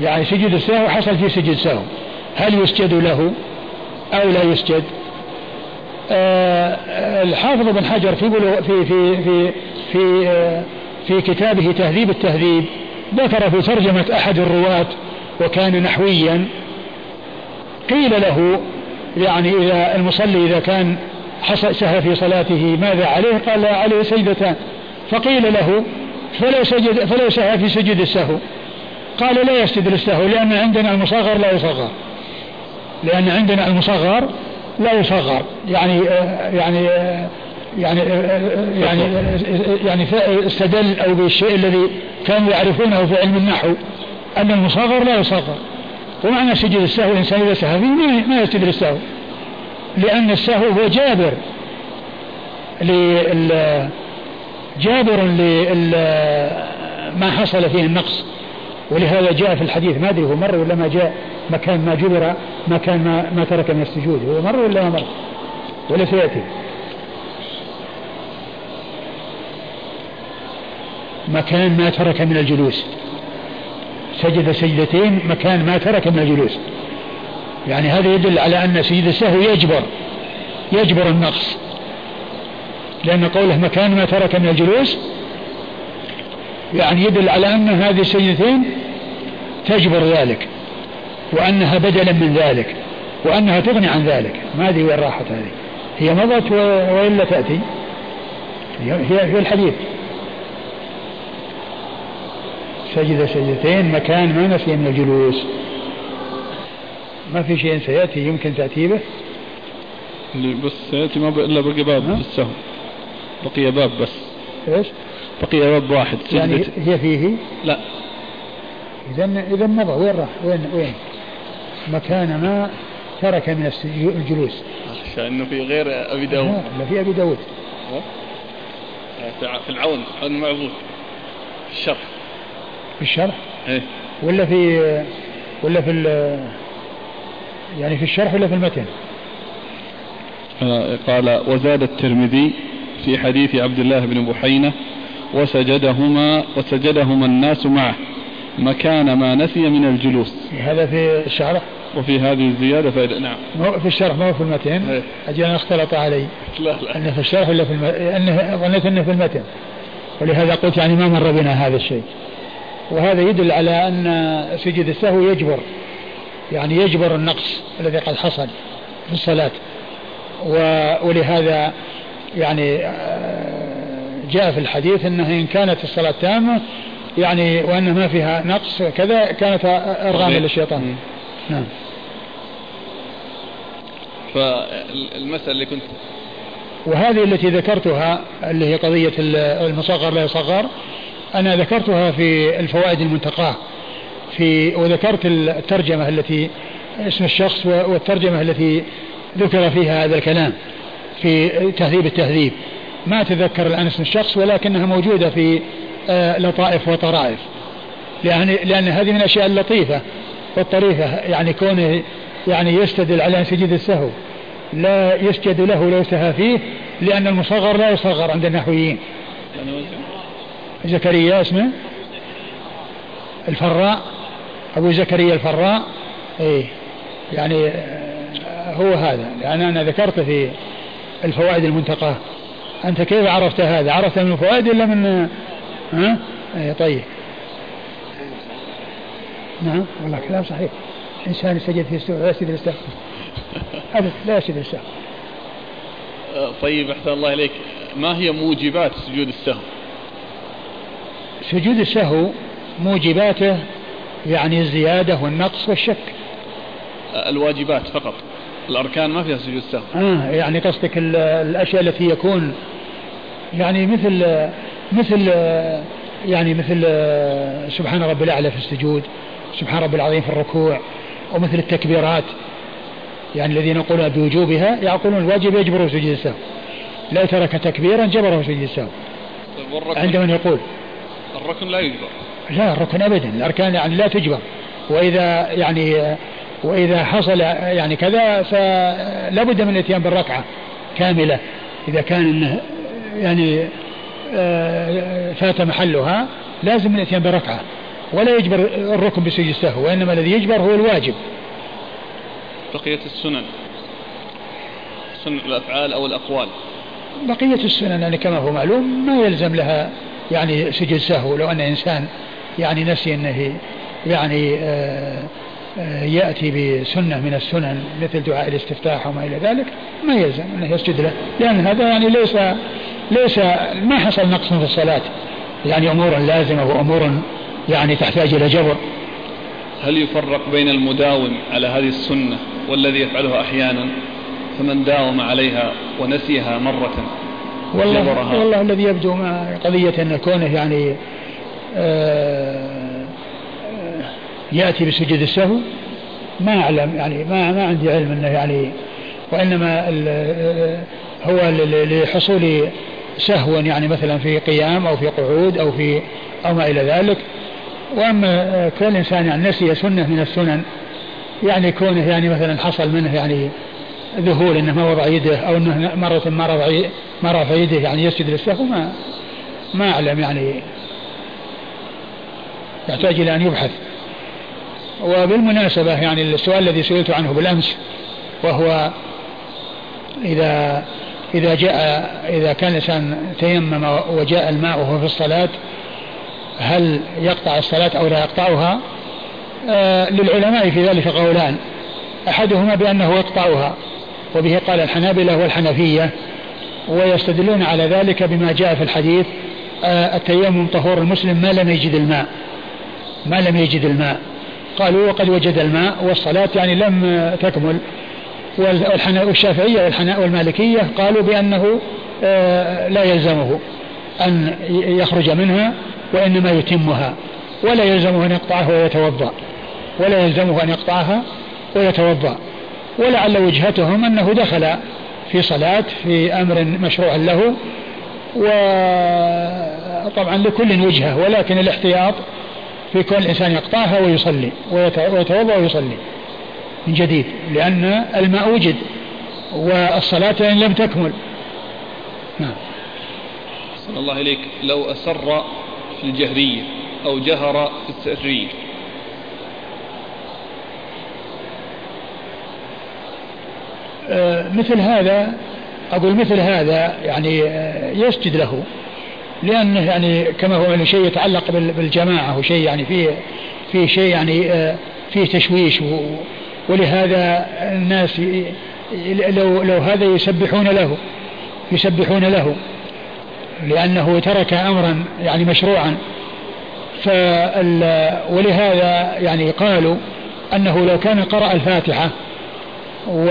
يعني سجود السهو حصل في سجود سهو هل يسجد له أو لا يسجد؟ آه الحافظ بن حجر في في في في في, آه في كتابه تهذيب التهذيب ذكر في ترجمة أحد الرواة وكان نحويا قيل له يعني إذا المصلي إذا كان سهى في صلاته ماذا عليه؟ قال عليه سجدتان. فقيل له فلو سجد فلو سهى في سجود السهو قال لا يسجد للسهو لأن عندنا المصغر لا يصغر. لأن عندنا المصغر لا يصغر. يعني يعني يعني يعني يعني استدل أو بالشيء الذي كانوا يعرفونه في علم النحو أن المصغر لا يصغر. ومعنى سجود السهو الإنسان إذا سهى فيه ما يسجد للسهو لأن السهو هو جابر. جابر لما حصل فيه النقص. ولهذا جاء في الحديث ما أدري هو مر ولا ما جاء مكان ما جبر مكان ما, ما ترك من السجود هو مر ولا ما مر؟ ولا سيأتي؟ مكان ما ترك من الجلوس. سجد سجدتين مكان ما ترك من الجلوس. يعني هذا يدل على أن سجد السهو يجبر يجبر النقص. لأن قوله مكان ما ترك من الجلوس يعني يدل على أن هذه السجدتين تجبر ذلك وأنها بدلا من ذلك وأنها تغني عن ذلك. ما أدري وين راحت هذه. هي مضت وإلا تأتي. هي في الحديث. سجد سجدتين مكان ما نسي من الجلوس. ما في شيء سيأتي يمكن تأتي به؟ اللي بس سيأتي ما إلا بقي باب في السهو بقي باب بس. إيش؟ بقي باب واحد يعني هي فيه؟ لا. إذا إذا مضى. وين راح؟ وين وين؟ مكان ما ترك من الجلوس. أخشى أنه في غير أبي داود. لا في أبي داود. في العون عون المعبود في الشرح. في الشرح؟ إيه. ولا في ولا في يعني في الشرح ولا في المتن؟ آه، قال وزاد الترمذي في حديث عبد الله بن بحينة وسجدهما وسجدهما الناس معه. مكان ما نسي من الجلوس. هذا في الشرح وفي هذه الزيادة فإذا نعم. في الشرح ما هو في المتن؟ إيه. أجل أنا اختلط علي. لا لا. أنه في الشرح ولا في المتن أنه ظنيت أنه في المتن. ولهذا قلت يعني ما مر بنا هذا الشيء. وهذا يدل على أن سجد السهو يجبر. يعني يجبر النقص الذي قد حصل في الصلاة. ولهذا يعني آه، جاء في الحديث أنه إن كانت الصلاة تامة يعني وأن ما فيها نقص كذا كانت أرغاما للشيطان. نعم. فالمسألة اللي كنت وهذه التي ذكرتها اللي هي قضية المصغر لا يصغر أنا ذكرتها في الفوائد المنتقاة. في وذكرت الترجمة التي اسم الشخص والترجمة التي ذكر فيها هذا الكلام في تهذيب التهذيب. ما أتذكر الآن اسم الشخص ولكنها موجودة في لطائف وطرائف. يعني لأن هذه من الأشياء اللطيفة والطريفة يعني كونه يعني يستدل على سجود السهو لا يسجد له لو سهى فيه لأن المصغر لا يصغر عند النحويين. زكريا اسمه؟ الفراء. أبو زكريا الفراء. إيه يعني آه، هو هذا. لأن أنا ذكرت في الفوائد المنتقاة. أنت كيف عرفت هذا؟ عرفت من الفوائد ولا من ها أي طيب. نعم والله كلام صحيح. إنسان سجد في السوء لا يسجد للسهو أبدا لا يسجد للسهو طيب أحسن الله إليك. ما هي موجبات سجود السهو؟ سجود السهو موجباته يعني الزيادة والنقص والشك. الواجبات فقط. الأركان ما فيها سجود سهو آه يعني قصدك الأشياء التي يكون يعني مثل مثل يعني مثل سبحان رب الأعلى في السجود سبحان رب العظيم في الركوع ومثل التكبيرات يعني الذين يقولون بوجوبها يقولون الواجب يجبر سجود السهو. لو ترك تكبيرا جبره سجود السهو. عند من يقول؟ الركن لا يجبر. لا الركن ابدا الأركان يعني لا تجبر. وإذا يعني وإذا حصل يعني كذا فلا بد من الإتيان بالركعة كاملة. إذا كان يعني فات محلها لازم الإتيان بركعه ولا يجبر الركن بسجود السهو وإنما الذي يجبر هو الواجب. بقية السنن سنن الأفعال أو الأقوال. بقية السنن يعني كما هو معلوم ما يلزم لها يعني سجود سهو لو أن إنسان يعني نسي أنه يعني آه آه يأتي بسنة من السنن مثل دعاء الاستفتاح وما إلى ذلك ما يلزم أنه يسجد له لأن هذا يعني ليس ليس ما حصل نقص في الصلاة. يعني أمور لازمة وأمور يعني تحتاج إلى جبر. هل يفرق بين المداوم على هذه السنة والذي يفعلها أحيانا؟ فمن داوم عليها ونسيها مرة والله, والله الذي يبدو ما قضية أن كونه يعني آه يأتي بسجود السهو؟ ما أعلم يعني ما ما عندي علم أنه يعني وإنما هو لحصول سهو يعني مثلا في قيام أو في قعود أو في أو ما إلى ذلك. وأما كل إنسان يعني نسي سنة من السنن يعني كونه يعني مثلا حصل منه يعني ذهول إنه ما وضع يده أو إنه مرة ما رفع ما رفع يده يعني يسجد للسهو ما ما أعلم يعني. يحتاج إلى أن يبحث. وبالمناسبة يعني السؤال الذي سئلت عنه بالأمس وهو إذا إذا جاء إذا كان الإنسان تيمم وجاء الماء وهو في الصلاة هل يقطع الصلاة أو لا يقطعها؟ آه للعلماء في ذلك قولان. أحدهما بأنه يقطعها وبه قال الحنابلة والحنفية ويستدلون على ذلك بما جاء في الحديث آه، التيمم طهور المسلم ما لم يجد الماء ما لم يجد الماء. قالوا وقد وجد الماء والصلاة يعني لم تكمل. والشافعية والمالكية قالوا بأنه آه، لا يلزمه أن يخرج منها وإنما يتمها ولا يلزمه أن يقطعها ويتوضأ ولا يلزمه أن يقطعها ويتوضأ. ولعل وجهتهم أنه دخل في صلاة في أمر مشروع له وطبعا لكل وجهة ولكن الاحتياط في كل إنسان يقطعها ويصلي ويتوضأ ويصلي من جديد لأن الماء وجد والصلاة إن لم تكمل. نعم. صلى الله إليك. لو أسر في الجهرية أو جهر في السرية آه، مثل هذا أقول مثل هذا يعني آه، يسجد له. لأنه يعني كما هو يعني شيء يتعلق بالجماعة وشيء يعني فيه فيه شيء يعني آه، فيه تشويش ولهذا الناس لو لو هذا يسبحون له يسبحون له لأنه ترك أمرا يعني مشروعا. ولهذا يعني قالوا أنه لو كان قرأ الفاتحة و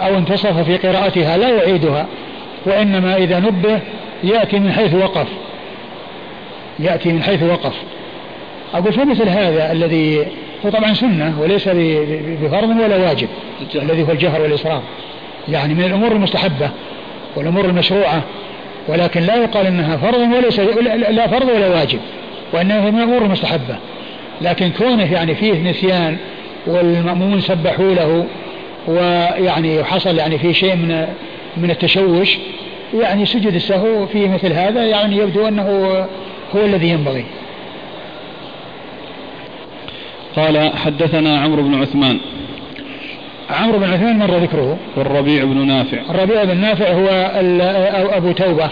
أو انتصف في قراءتها لا يعيدها وإنما إذا نبه يأتي من حيث وقف. يأتي من حيث وقف. أقول فمثل هذا الذي هو طبعا سنة وليس بفرض ولا واجب الذي هو الجهر والإصرار يعني من الأمور المستحبة والأمور المشروعة ولكن لا يقال إنها فرض وليس لا فرض ولا واجب وإنها من الأمور المستحبة. لكن كونه يعني فيه نسيان والمأمون سبحوا له ويعني حصل يعني في شيء من من التشوش يعني سجد السهو في مثل هذا يعني يبدو أنه هو الذي ينبغي. قال حدثنا عمرو بن عثمان. عمرو بن عثمان مر ذكره. والربيع بن نافع. الربيع بن نافع هو أبو توبة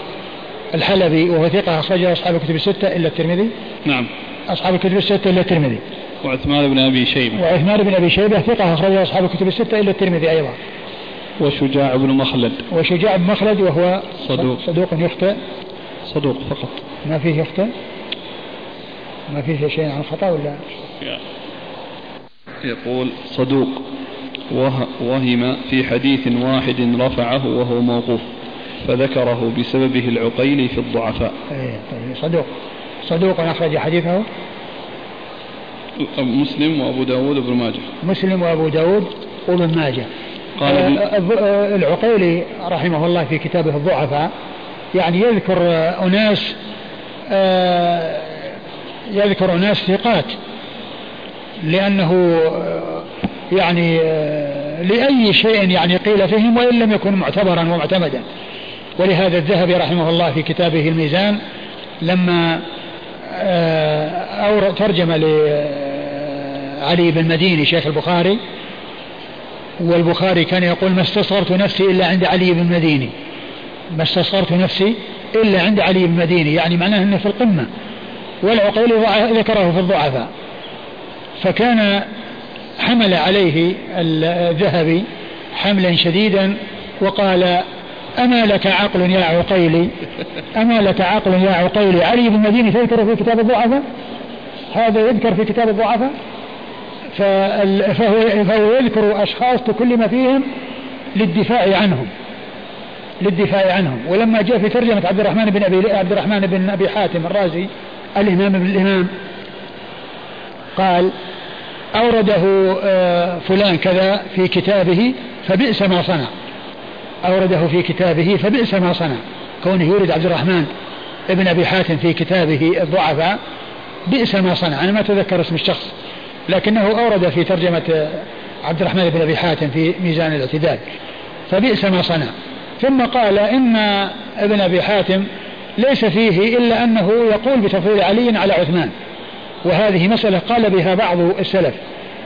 الحلبي وهو ثقة أخرجه أصحاب الكتب الستة إلا الترمذي. نعم. أصحاب الكتب الستة إلا الترمذي. وعثمان بن أبي شيبة. وعثمان بن أبي شيبة ثقة أخرجه أصحاب الكتب الستة إلا الترمذي أيضا. وشجاع بن مخلد. وشجاع بن مخلد وهو صدوق. صدوق يخطئ. صدوق فقط. ما فيه يخطئ ما فيه شيء عن خطأ ولا؟ يقول صدوق. وهم في حديث واحد رفعه وهو موقوف فذكره بسببه العقيلي في الضعفاء. إيه طيب صدوق. صدوق أخرج حديثه؟ مسلم وأبو داود وابن ماجه. مسلم وأبو داود وابن ماجه. قال آه، آه، العقيلي رحمه الله في كتابه الضعفاء يعني يذكر أناس آه، يذكر أناس ثقات لأنه يعني لأي شيء يعني قيل فيهم وإن لم يكن معتبرا ومعتمدا. ولهذا الذهبي رحمه الله في كتابه الميزان لما أو ترجم لعلي بن مديني شيخ البخاري والبخاري كان يقول ما استصغرت نفسي إلا عند علي بن مديني ما استصغرت نفسي إلا عند علي بن مديني يعني معناه أنه في القمة. والعقيل ذكره في الضعفاء. فكان حمل عليه الذهبي حملا شديدا وقال أما لك عقل يا عقيلي أما لك عقل يا عقيلي علي بن مديني تذكر في كتاب الضعفاء؟ هذا يذكر في كتاب الضعفاء؟ فهو, فهو يذكر أشخاص تكلم فيهم للدفاع عنهم. للدفاع عنهم. ولما جاء في ترجمة عبد الرحمن بن أبي عبد الرحمن بن أبي حاتم الرازي الإمام ابن الإمام قال أورده آه، فلان كذا في كتابه فبئس ما صنع. أورده في كتابه فبئس ما صنع. كونه يورد عبد الرحمن ابن أبي حاتم في كتابه الضعفاء بئس ما صنع. أنا ما أتذكر اسم الشخص لكنه أورد في ترجمة عبد الرحمن بن أبي حاتم في ميزان الاعتدال. فبئس ما صنع. ثم قال إن ابن أبي حاتم ليس فيه إلا أنه يقول بتفضيل علي على عثمان. وهذه مسألة قال بها بعض السلف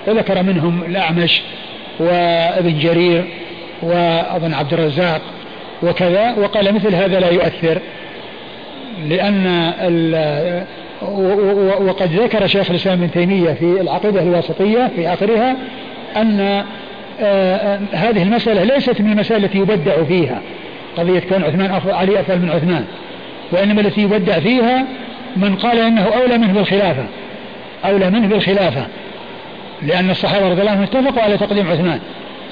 وذكر منهم الأعمش وابن جرير وأظن عبد الرزاق وكذا وقال مثل هذا لا يؤثر لأن وقد ذكر شيخ الإسلام ابن تيمية في العقيدة الواسطية في آخرها أن هذه المسألة ليست من المسائل التي يبدع فيها. قضية كون عثمان أفضل علي أفضل من عثمان. وإنما التي يبدع فيها من قال إنه أولى منه بالخلافة. أولى منه بالخلافة. لأن الصحابة رضي الله عنهم اتفقوا على تقديم عثمان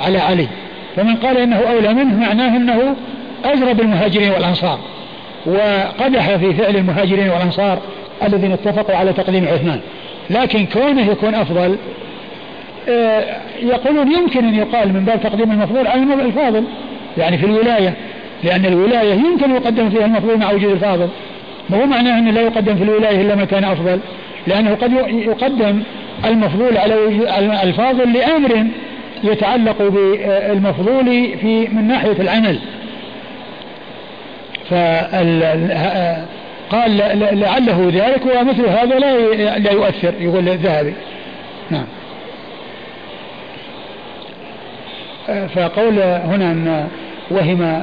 على علي. فمن قال إنه أولى منه معناه أنه أجرى بالمهاجرين والأنصار. وقدح في فعل المهاجرين والأنصار الذين اتفقوا على تقديم عثمان. لكن كونه يكون أفضل آه، يقولون يمكن أن يقال من باب تقديم المفضول على الفاضل يعني في الولاية لأن الولاية يمكن يقدم فيها المفضول مع وجود الفاضل. ما هو معناه أنه لا يقدم في الولاية إلا ما كان أفضل؟ لأنه قد يقدم المفضول على الفاضل لأمر يتعلق بالمفضول في من ناحية العمل. قال لعله ذلك ومثل هذا لا لا يؤثر يقول الذهبي. نعم. فقول هنا أن وهم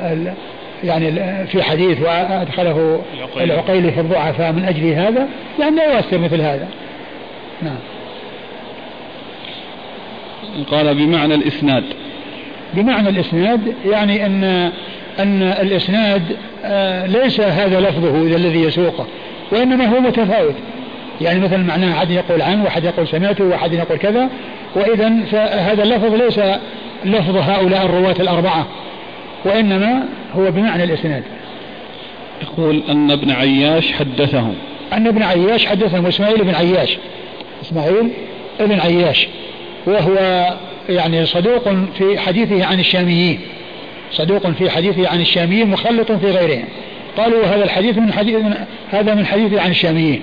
يعني في حديث وأدخله العقيلي. في الضعفاء من أجل هذا يعني لا يؤثر مثل هذا. نعم. قال بمعنى الإسناد. بمعنى الإسناد يعني أن أن الإسناد آه، ليس هذا لفظه الذي يسوقه وإنما هو متفاوت. يعني مثلا معناه أحد يقول عنه وأحد يقول سمعته وأحد يقول كذا واذا فهذا اللفظ ليس لفظ هؤلاء الرواة الأربعة وإنما هو بمعنى الإسناد. يقول أن ابن عياش حدثهم. أن ابن عياش حدثهم إسماعيل بن عياش. إسماعيل بن عياش وهو يعني صدوق في حديثه عن الشاميين. صدوق في حديثه عن الشاميين مخلط في غيرهم. قالوا هذا الحديث من حديث من هذا من حديثه عن الشاميين.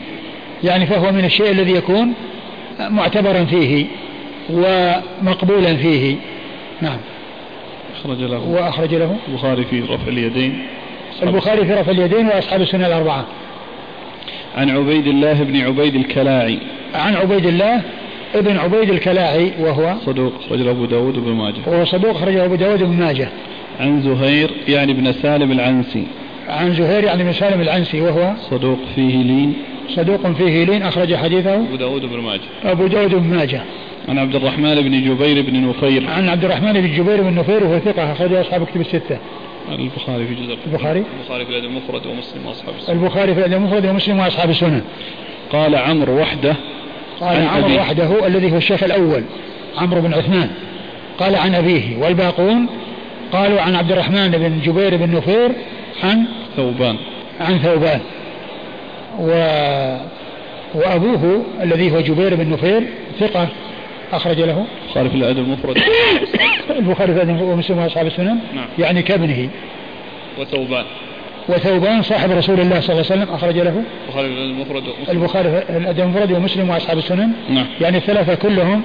يعني فهو من الشيء الذي يكون معتبرا فيه ومقبولا فيه. نعم. أخرج له وأخرج له البخاري في رفع اليدين. البخاري في رفع اليدين وأصحاب السنة الأربعة. عن عبيد الله بن عبيد الكلاعي. عن عبيد الله ابن عبيد الكلاعي وهو صدوق أخرج أبو داود بن ماجه. وهو صدوق أخرج أبو داود بن ماجه. عن زهير يعني ابن سالم العنسي. عن زهير يعني ابن سالم العنسي وهو صدوق فيه لين. صدوق فيه لين أخرج حديثه. أبو داود بن ماجه. أبو داود بن ماجه. عن عبد الرحمن بن جبير بن نفير. عن عبد الرحمن بن جبير بن نفير وهو ثقة أخرج أصحاب كتب الستة. البخاري في جزء. البخاري؟ البخاري في الأدب المفرد ومسلم وأصحاب السنة. البخاري في الأدب المفرد ومسلم وأصحاب السنة. قال عمرو وحده قال عمرو وحده الذي هو الشيخ الأول عمرو بن عثمان. قال عن أبيه والباقون. قالوا عن عبد الرحمن بن جبير بن نفير عن ثوبان. عن ثوبان. و وأبوه الذي هو جبير بن نفير ثقة. أخرج له. البخاري في الأدب المفرد. البخاري في الأدب ومسلم وأصحاب السنن. نعم. يعني كابنه. وثوبان. وثوبان صاحب رسول الله صلى الله عليه وسلم أخرج له. البخاري في الأدب المفرد البخاري في الأدب المفرد ومسلم وأصحاب السنن. نعم. يعني الثلاثة كلهم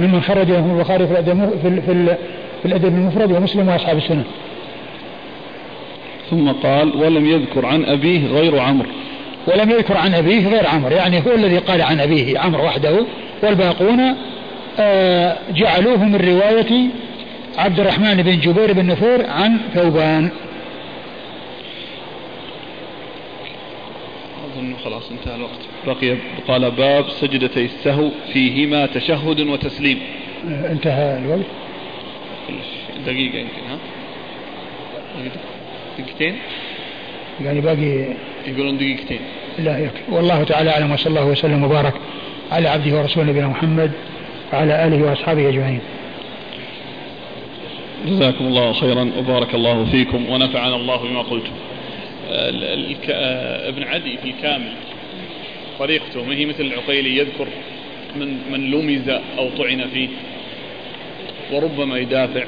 ممن خرج لهم البخاري في الأدب في, في, في الأدب المفرد ومسلم وأصحاب السنن. ثم قال ولم يذكر عن أبيه غير عمرو. ولم يذكر عن أبيه غير عمرو. يعني هو الذي قال عن أبيه عمرو وحده. والباقون جعلوه من رواية عبد الرحمن بن جبير بن نفور عن ثوبان. أظن خلاص انتهى الوقت. بقي قال باب سجدتي السهو فيهما تشهد وتسليم. آه، انتهى الوقت. دقيقة يمكن ها؟ دقيقتين؟ يعني باقي يقولون دقيقتين. لا يكفي. والله تعالى أعلم وصلى الله وسلم وبارك على عبده ورسوله نبينا محمد. وعلى آله وأصحابه أجمعين. جزاكم الله خيرا وبارك الله فيكم ونفعنا الله بما قلتم. ابن عدي في الكامل طريقته ما هي مثل العقيلي يذكر من من لمز أو طعن فيه وربما يدافع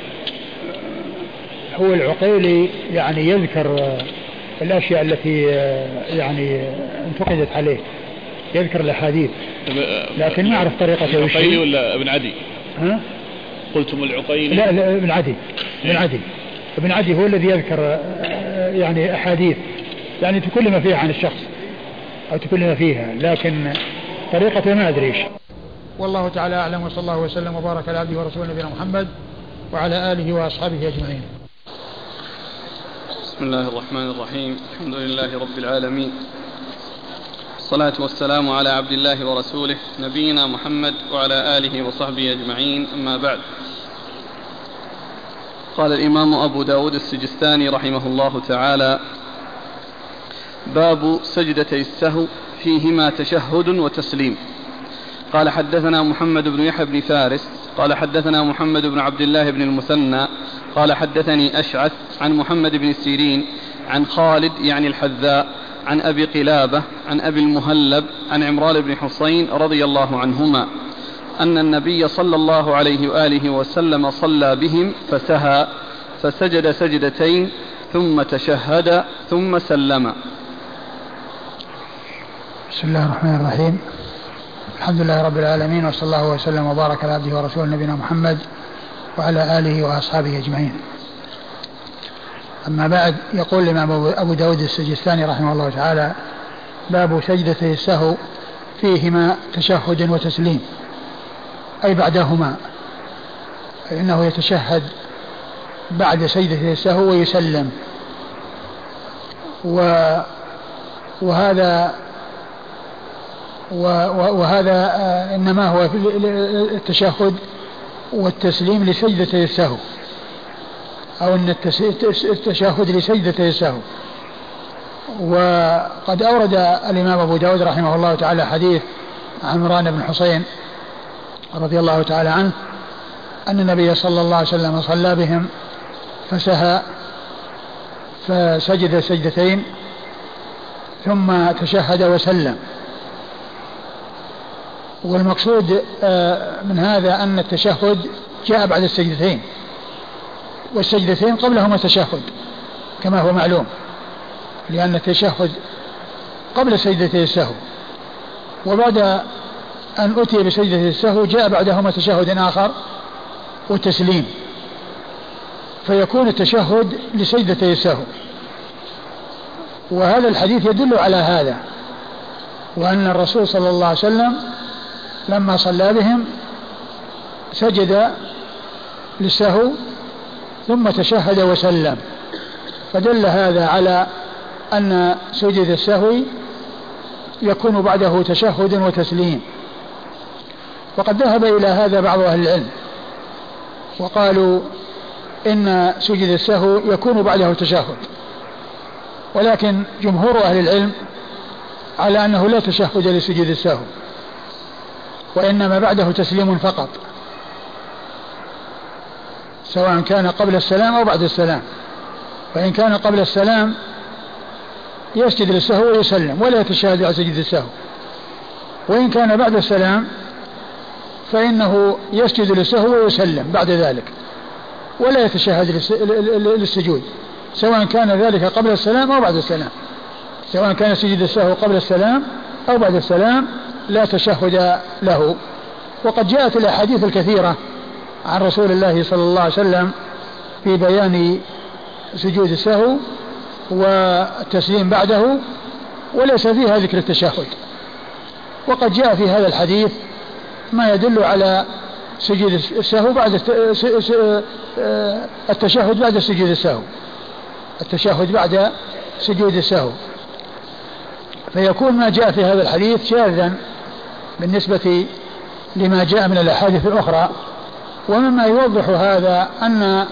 هو العقيلي يعني يذكر الأشياء التي يعني انتقدت عليه يذكر الأحاديث لكن ما أعرف طريقة العقيلي ولا ابن عدي؟ ها؟ قلتم العقيلي؟ لا, لا ابن عدي ابن إيه. عدي ابن عدي هو الذي يذكر يعني أحاديث يعني تكلم فيها عن الشخص أو تكلم فيها لكن طريقته ما أدري والله تعالى أعلم وصلى الله وسلم وبارك على عبده ورسوله نبينا محمد وعلى آله وأصحابه أجمعين بسم الله الرحمن الرحيم الحمد لله رب العالمين الصلاة والسلام على عبد الله ورسوله نبينا محمد وعلى آله وصحبه أجمعين. أما بعد قال الإمام أبو داود السجستاني رحمه الله تعالى باب سجدتي السهو فيهما تشهد وتسليم. قال حدثنا محمد بن يحيى بن فارس قال حدثنا محمد بن عبد الله بن المثنى قال حدثني أشعث عن محمد بن سيرين عن خالد يعني الحذاء عن أبي قلابة عن أبي المهلب عن عمران بن حصين رضي الله عنهما أن النبي صلى الله عليه وآله وسلم صلى بهم فسهى فسجد سجدتين ثم تشهد ثم سلم. بسم الله الرحمن الرحيم. الحمد لله رب العالمين وصلى الله وسلم وبارك على عبده ورسوله نبينا محمد وعلى آله وأصحابه أجمعين. أما بعد يقول الإمام أبو داود السجستاني رحمه الله تعالى باب سجدتي السهو فيهما تشهد وتسليم أي بعدهما فإنه يتشهد بعد سجدة السهو ويسلم. و وهذا وهذا آه، إنما هو التشهد والتسليم لسجدة السهو. أو أن التشهد لسجدة السهو وقد أورد الإمام أبو داود رحمه الله تعالى حديث عمران بن حسين رضي الله تعالى عنه أن النبي صلى الله عليه وسلم صلى بهم فسهى فسجد سجدتين ثم تشهد وسلم. والمقصود آه، من هذا أن التشهد جاء بعد السجدتين. والسجدتين قبلهما تشهد كما هو معلوم لأن التشهد قبل سجدتي السهو. وبعد أن أتي بسجدة السهو جاء بعدهما تشهد آخر وتسليم فيكون التشهد لسجدتي السهو. وهذا الحديث يدل على هذا وأن الرسول صلى الله عليه وسلم لما صلى بهم سجد للسهو ثم تشهد وسلم. فدل هذا على أن سجد السهو يكون بعده تشهد وتسليم. وقد ذهب إلى هذا بعض أهل العلم وقالوا إن سجد السهو يكون بعده تشهد. ولكن جمهور أهل العلم على أنه لا تشهد لسجود السهو وإنما بعده تسليم فقط. سواء كان قبل السلام أو بعد السلام. وإن كان قبل السلام يسجد للسهو ويسلم ولا يتشهد على سجد السهو. وإن كان بعد السلام فإنه يسجد للسهو ويسلم بعد ذلك ولا يتشهد للسجود سواء كان ذلك قبل السلام أو بعد السلام. سواء كان سجد السهو قبل السلام أو بعد السلام لا تشهد له. وقد جاءت الأحاديث الكثيرة عن رسول الله صلى الله عليه وسلم في بيان سجود السهو والتسليم بعده وليس فيها ذكر التشهد. وقد جاء في هذا الحديث ما يدل على سجود السهو بعد التشهد بعد سجود السهو. التشهد بعد سجود السهو. فيكون ما جاء في هذا الحديث شاذا بالنسبة لما جاء من الأحاديث الأخرى ومما يوضح هذا أن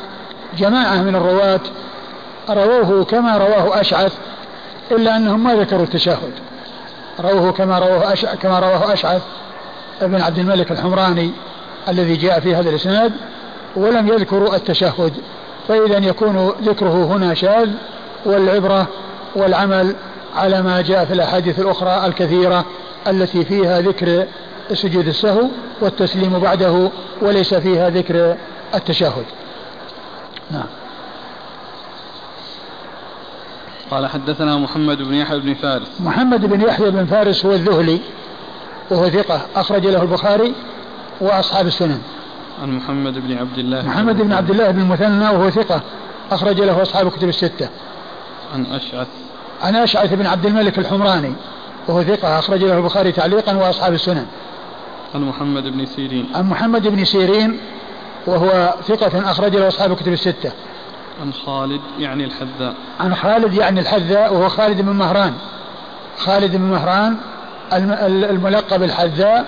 جماعة من الرواة رووه كما رواه أشعث إلا أنهم ما ذكروا التشهد. رووه كما رواه أشعث كما رواه أشعث ابن عبد الملك الحمراني الذي جاء في هذا الإسناد ولم يذكروا التشهد. فإذا يكون ذكره هنا شاذ والعبرة والعمل على ما جاء في الأحاديث الأخرى الكثيرة التي فيها ذكر سجود السهو والتسليم بعده وليس فيها ذكر التشهد. نعم. قال حدثنا محمد بن يحيى بن فارس. محمد بن يحيى بن فارس هو الذهلي وهو ثقة أخرج له البخاري وأصحاب السنن. عن محمد بن عبد الله. محمد بن عبد الله بن المثنى وهو ثقة أخرج له أصحاب الكتب الستة. عن أشعث. عن أشعث بن عبد الملك الحمراني وهو ثقة أخرج له البخاري تعليقا وأصحاب السنن. عن محمد بن سيرين. عن محمد بن سيرين وهو ثقة أخرج له أصحاب الكتب الستة. عن خالد يعني الحذاء. عن خالد يعني الحذاء وهو خالد بن مهران. خالد بن مهران الملقب الحذاء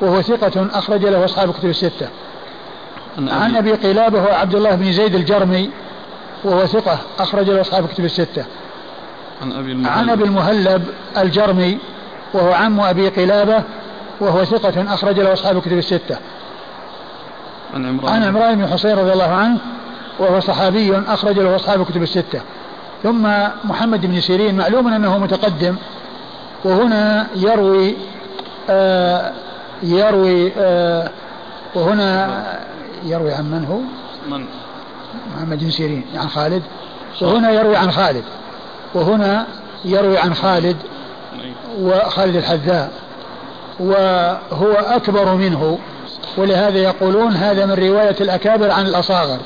وهو ثقة أخرج له أصحاب الكتب الستة. عن أبي, عن أبي قلابة وهو عبد الله بن زيد الجرمي وهو ثقة أخرج له أصحاب الكتب الستة. عن أبي المهلب. عن أبي المهلب الجرمي وهو عم أبي قلابة وهو ثقة أخرج له أصحاب الكتب الستة. عن عمران. عن عمران بن حصين رضي الله عنه وهو صحابي أخرج له أصحاب الكتب الستة. ثم محمد بن سيرين معلوم أنه متقدم وهنا يروي آه يروي آه وهنا يروي عن من هو؟ من؟ محمد بن سيرين عن خالد. وهنا يروي عن خالد. وهنا يروي عن خالد وخالد الحذاء. وهو أكبر منه. ولهذا يقولون هذا من رواية الأكابر عن الأصاغر.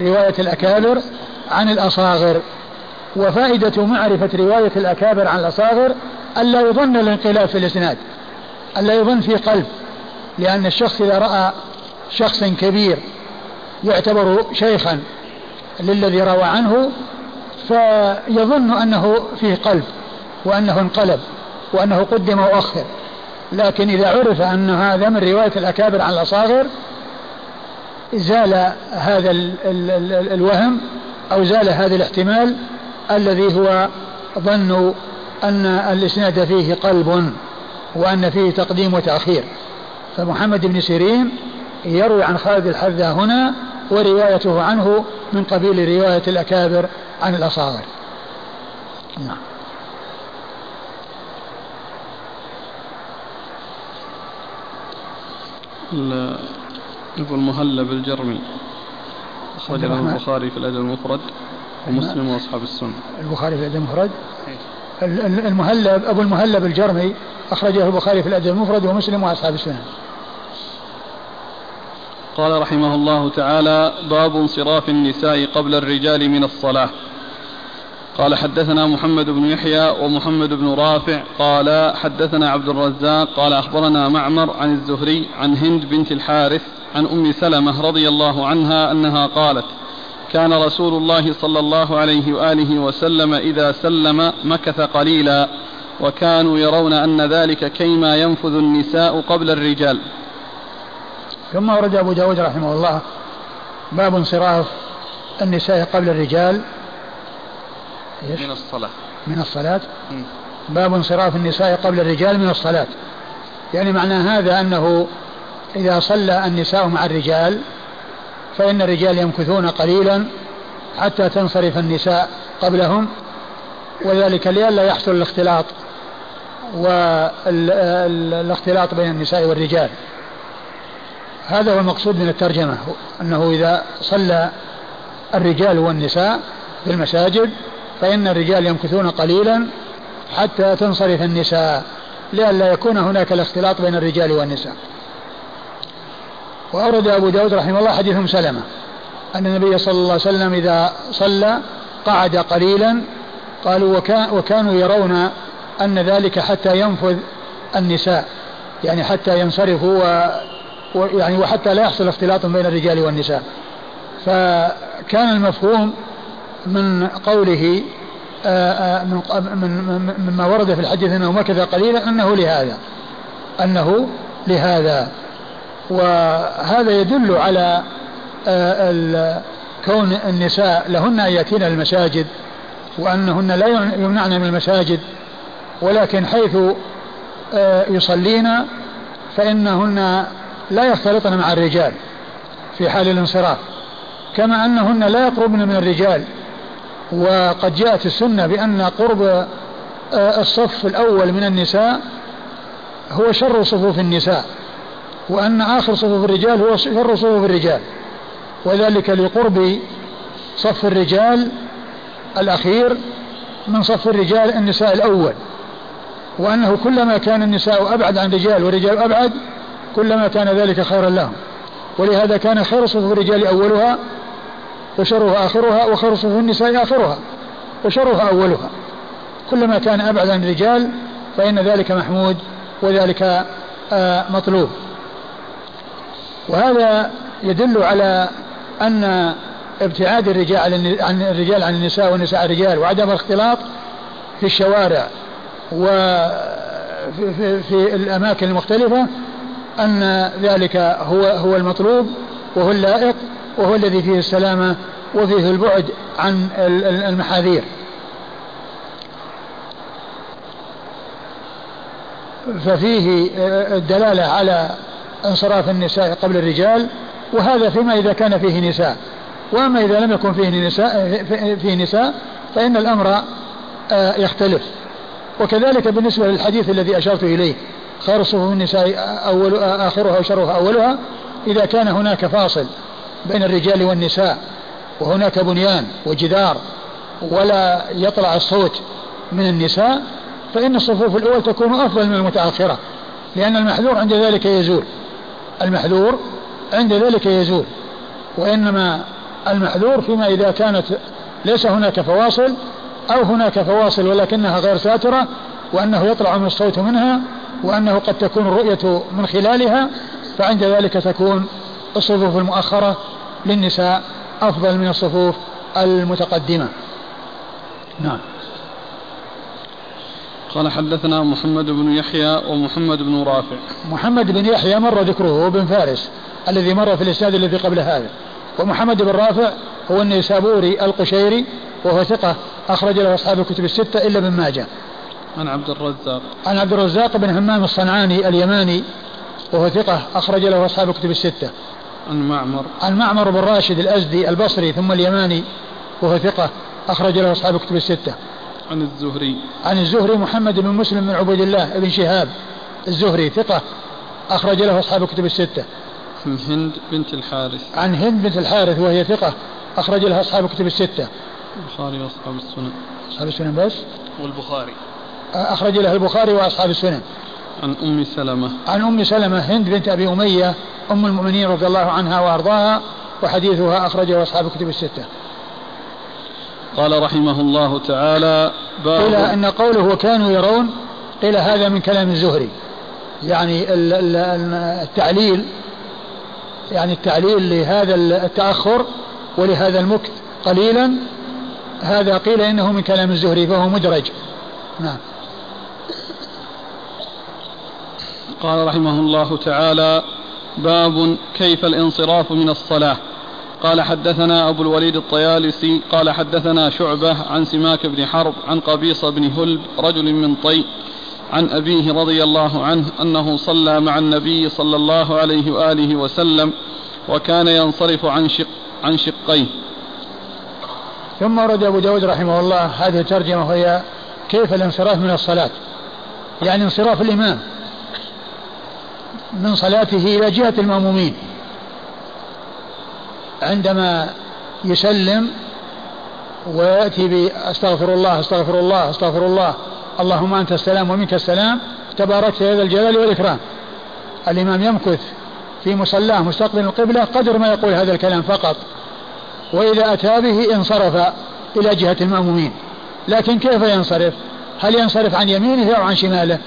رواية الأكابر عن الأصاغر. وفائدة معرفة رواية الأكابر عن الأصاغر ألا يظن الانقلاب في الإسناد. ألا يظن في قلب. لأن الشخص إذا رأى شخص كبير يعتبر شيخا للذي روى عنه فيظن أنه فيه قلب وأنه انقلب وأنه قدم وأخر. لكن إذا عرف أن هذا من رواية الأكابر عن الأصاغر زال هذا ال ال ال الوهم أو زال هذا الاحتمال الذي هو ظن أن الإسناد فيه قلب وأن فيه تقديم وتأخير. فمحمد بن سيرين يروي عن خالد الحذا هنا وروايته عنه من قبيل رواية الأكابر عن الأصاغر. نعم. أبو المهلب الجرمي أخرج له البخاري في الأدب المفرد ومسلم وأصحاب السنة. البخاري في الأدب المفرد. المهلب أبو المهلب الجرمي أخرجه البخاري في الأدب المفرد ومسلم وأصحاب السنة. قال رحمه الله تعالى باب انصراف النساء قبل الرجال من الصلاة. قال حدثنا محمد بن يحيى ومحمد بن رافع قال حدثنا عبد الرزاق قال أخبرنا معمر عن الزهري عن هند بنت الحارث عن أم سلمة رضي الله عنها أنها قالت كان رسول الله صلى الله عليه وآله وسلم إذا سلم مكث قليلا وكانوا يرون أن ذلك كيما ينفذ النساء قبل الرجال. ثم ورد أبو داود رحمه الله باب انصراف النساء قبل الرجال إيش؟ من الصلاة. من الصلاة؟ باب انصراف النساء قبل الرجال من الصلاة. يعني معنى هذا أنه إذا صلى النساء مع الرجال فإن الرجال يمكثون قليلا حتى تنصرف النساء قبلهم وذلك لئلا يحصل الاختلاط والاختلاط بين النساء والرجال. هذا هو المقصود من الترجمة أنه إذا صلى الرجال والنساء في المساجد فإن الرجال يمكثون قليلا حتى تنصرف النساء لئلا يكون هناك الاختلاط بين الرجال والنساء. وأورد أبو داود رحمه الله حديث سلمة أن النبي صلى الله عليه وسلم إذا صلى قعد قليلا قالوا وكان وكانوا يرون أن ذلك حتى ينفذ النساء يعني حتى ينصرفوا و يعني وحتى لا يحصل اختلاط بين الرجال والنساء. فكان المفهوم من قوله آه، آه، من مما ورد في الحديث أنه مكث قليلا أنه لهذا أنه لهذا. وهذا يدل على آه، كون النساء لهن أن يأتين المساجد وأنهن لا يمنعن من المساجد ولكن حيث يصلين فإنهن لا يختلطن مع الرجال في حال الانصراف كما أنهن لا يقربن من الرجال وقد جاءت السنة بأن قرب آه، الصف الأول من النساء هو شر صفوف النساء وأن آخر صفوف الرجال هو شر صفوف الرجال وذلك لقرب صف الرجال الأخير من صف الرجال النساء الأول وأنه كلما كان النساء أبعد عن الرجال والرجال أبعد كلما كان ذلك خيرا لهم ولهذا كان خير صفوف الرجال أولها وشرها آخرها وخير صفوف النساء آخرها وشرها أولها. كلما كان أبعد عن الرجال فإن ذلك محمود وذلك آه، مطلوب. وهذا يدل على أن ابتعاد الرجال عن الرجال عن النساء والنساء عن الرجال وعدم الاختلاط في الشوارع وفي في, في الأماكن المختلفة أن ذلك هو هو المطلوب وهو اللائق وهو الذي فيه السلامة وفيه البعد عن المحاذير. ففيه الدلالة على انصراف النساء قبل الرجال وهذا فيما إذا كان فيه نساء. وأما إذا لم يكن فيه نساء فيه نساء فإن الأمر آه، يختلف. وكذلك بالنسبة للحديث الذي أشرت إليه خير صفوف النساء أول آخرها وشرها أولها إذا كان هناك فاصل. بين الرجال والنساء وهناك بنيان وجدار ولا يطلع الصوت من النساء فإن الصفوف الأول تكون أفضل من المتأخرة لأن المحذور عند ذلك يزول. المحذور عند ذلك يزول وإنما المحذور فيما إذا كانت ليس هناك فواصل أو هناك فواصل ولكنها غير ساترة وأنه يطلع من الصوت منها وأنه قد تكون الرؤية من خلالها فعند ذلك تكون الصفوف المؤخرة للنساء أفضل من الصفوف المتقدمة. نعم. قال حدثنا محمد بن يحيى ومحمد بن رافع. محمد بن يحيى مر ذكره بن فارس الذي مر في الإسناد الذي قبل هذا. ومحمد بن رافع هو النيسابوري القشيري وهو ثقة أخرج له أصحاب الكتب الستة إلا ابن ماجه. عن عبد الرزاق. عن عبد الرزاق بن همام الصنعاني اليماني وهو ثقة أخرج له أصحاب الكتب الستة. عن معمر عن معمر بن راشد الأزدي البصري ثم اليماني وهو ثقة أخرج له أصحاب الكتب الستة. عن الزهري. عن الزهري محمد بن مسلم بن عبيد الله بن شهاب الزهري ثقة أخرج له أصحاب الكتب الستة. عن هند بنت الحارث. عن هند بنت الحارث وهي ثقة أخرج لها أصحاب الكتب الستة. البخاري وأصحاب السنن. أصحاب السنن بس؟ والبخاري. أخرج له البخاري وأصحاب السنن. عن أم سلمة. عن أم سلمة هند بنت أبي أمية أم المؤمنين رضي الله عنها وأرضاها وحديثها أخرجه أصحاب الكتب الستة. قال رحمه الله تعالى باب قيل أن قوله وكانوا يرون قيل هذا من كلام الزهري. يعني التعليل يعني التعليل لهذا التأخر ولهذا المكت قليلا هذا قيل إنه من كلام الزهري فهو مدرج. نعم. قال رحمه الله تعالى باب كيف الانصراف من الصلاة. قال حدثنا أبو الوليد الطيالسي قال حدثنا شعبة عن سماك بن حرب عن قبيصة بن هلب رجل من طي عن أبيه رضي الله عنه أنه صلى مع النبي صلى الله عليه وآله وسلم وكان ينصرف عن شق عن شقيه. ثم ورد أبو داود رحمه الله هذه الترجمة وهي كيف الانصراف من الصلاة. يعني انصراف الإمام. من صلاته إلى جهة المأمومين. عندما يسلم ويأتي بأستغفر الله أستغفر الله أستغفر الله اللهم أنت السلام ومنك السلام تباركت يا ذا الجلال والإكرام. الإمام يمكث في مصلاه مستقبل القبلة قدر ما يقول هذا الكلام فقط. وإذا أتى به انصرف إلى جهة المأمومين. لكن كيف ينصرف؟ هل ينصرف عن يمينه أو عن شماله؟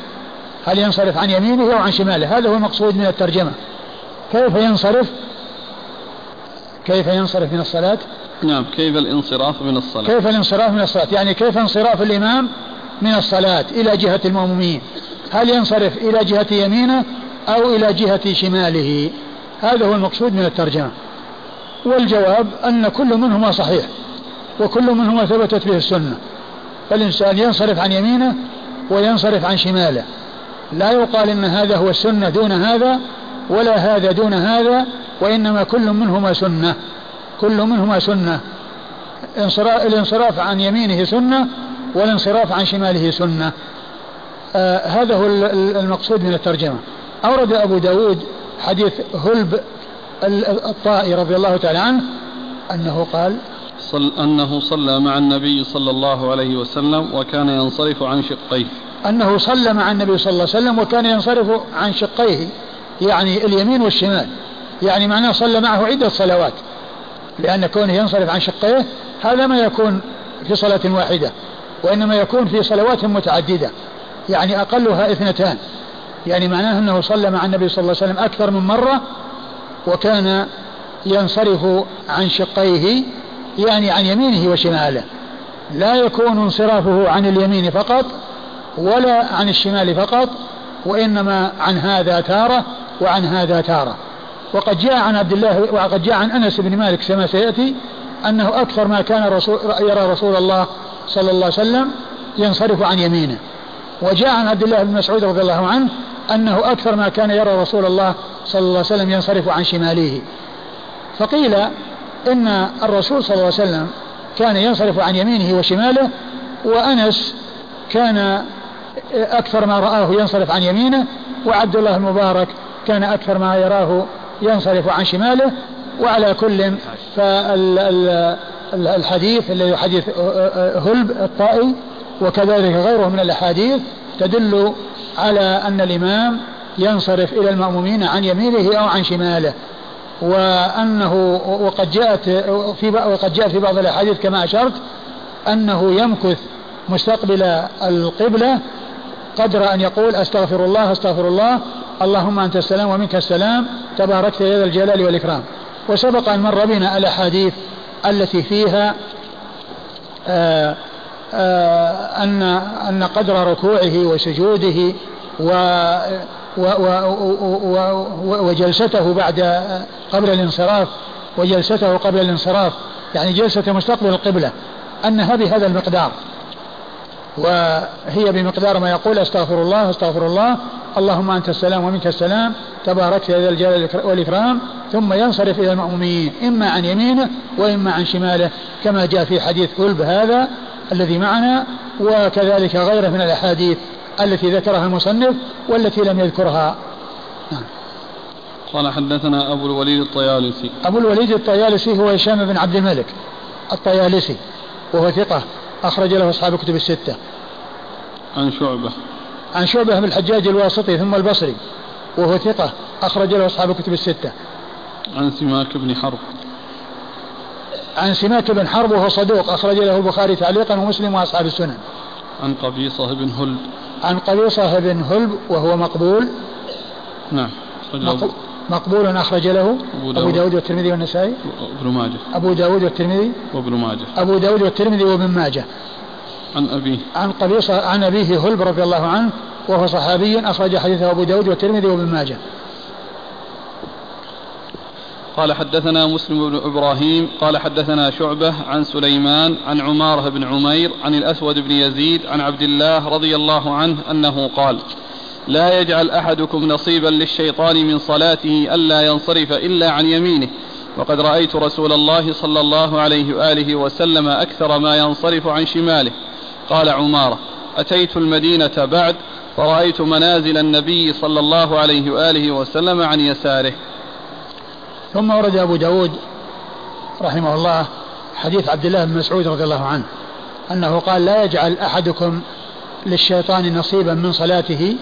هل ينصرف عن يمينه أو عن شماله؟ هذا هو المقصود من الترجمة. كيف ينصرف؟ كيف ينصرف من الصلاة؟ نعم كيف الانصراف من الصلاة؟ كيف الانصراف من الصلاة؟ يعني كيف انصراف الإمام من الصلاة إلى جهة المأمومين؟ هل ينصرف إلى جهة يمينه أو إلى جهة شماله؟ هذا هو المقصود من الترجمة. والجواب أن كل منهما صحيح وكل منهما ثبتت به السنة. فالإنسان ينصرف عن يمينه وينصرف عن شماله. لا يقال إن هذا هو السنة دون هذا ولا هذا دون هذا وإنما كل منهما سنة. كل منهما سنة. الانصراف عن يمينه سنة والانصراف عن شماله سنة. آه هذا هو المقصود من الترجمة. أورد أبو داود حديث هلب الطائي رضي الله تعالى عنه أنه قال صل أنه صلى مع النبي صلى الله عليه وسلم وكان ينصرف عن شقيه. أنه صلى مع النبي صلى الله عليه وسلم وكان ينصرف عن شقيه يعني اليمين والشمال. يعني معناه صلى معه عدة صلوات. لأن كونه ينصرف عن شقيه هذا ما يكون في صلاة واحدة وإنما يكون في صلوات متعددة يعني أقلها اثنتان. يعني معناه أنه صلى مع النبي صلى الله عليه وسلم أكثر من مرة وكان ينصرف عن شقيه يعني عن يمينه وشماله. لا يكون انصرافه عن اليمين فقط ولا عن الشمال فقط وإنما عن هذا تارة وعن هذا تارة. وقد جاء عن عبد الله وقد جاء عن أنس بن مالك كما سيأتي أنه أكثر ما كان رسول يرى رسول الله صلى الله عليه وسلم ينصرف عن يمينه. وجاء عن عبد الله بن مسعود رضي الله عنه أنه أكثر ما كان يرى رسول الله صلى الله عليه وسلم ينصرف عن شماله. فقيل إن الرسول صلى الله عليه وسلم كان ينصرف عن يمينه وشماله وأنس كان أكثر ما رآه ينصرف عن يمينه وعبد الله المبارك كان أكثر ما يراه ينصرف عن شماله. وعلى كل فالحديث الذي حديث هلب الطائي وكذلك غيره من الأحاديث تدل على أن الإمام ينصرف إلى المأمومين عن يمينه أو عن شماله. وأنه وقد جاءت في وقد جاء في بعض الأحاديث كما أشرت أنه يمكث مستقبل القبلة قدر أن يقول أستغفر الله أستغفر الله اللهم أنت السلام ومنك السلام تباركت يا ذا الجلال والإكرام. وسبق أن مر بنا الأحاديث التي فيها آآ آآ أن أن قدر ركوعه وسجوده و و و وجلسته بعد قبل الانصراف وجلسته قبل الانصراف يعني جلسة مستقبل القبلة أنها بهذا المقدار. وهي بمقدار ما يقول أستغفر الله أستغفر الله. اللهم أنت السلام ومنك السلام. تبارك يا ذا الجلال والإكرام. ثم ينصرف إلى المأمومين إما عن يمينه وإما عن شماله كما جاء في حديث كلب هذا الذي معنا. وكذلك غيره من الأحاديث التي ذكرها المصنف والتي لم يذكرها. نعم. قال حدثنا أبو الوليد الطيالسي. أبو الوليد الطيالسي هو هشام بن عبد الملك الطيالسي وهو ثقة. أخرج له أصحاب الكتب الستة. عن شعبة. عن شعبة بن الحجاج الواسطي ثم البصري وهو ثقة أخرج له أصحاب الكتب الستة. عن سماك بن حرب. عن سماك بن حرب وهو صدوق أخرج له البخاري تعليقا ومسلم وأصحاب السنن. عن قبيصة بن هلب. عن قبيصة بن هلب وهو مقبول. نعم مقبول أخرج له أبو داود, أبو داود. والترمذي والنسائي. وابن ماجه. أبو داود والترمذي. وابن ماجه. أبو داود والترمذي وابن ماجه. عن أبيه عن قبيصة عن أبيه هلب رضي الله عنه وهو صحابي أخرج حديثه أبو داود والترمذي وابن ماجه. قال حدثنا مسلم بن إبراهيم قال حدثنا شعبة عن سليمان عن عمارة بن عمير عن الأسود بن يزيد عن عبد الله رضي الله عنه أنه قال لا يجعل أحدكم نصيبا للشيطان من صلاته ألا ينصرف إلا عن يمينه. وقد رأيت رسول الله صلى الله عليه وآله وسلم أكثر ما ينصرف عن شماله. قال عمارة أتيت المدينة بعد فرأيت منازل النبي صلى الله عليه وآله وسلم عن يساره. ثم ورد أبو داود رحمه الله حديث عبد الله بن مسعود رضي الله عنه أنه قال لا يجعل أحدكم للشيطان نصيبا من صلاته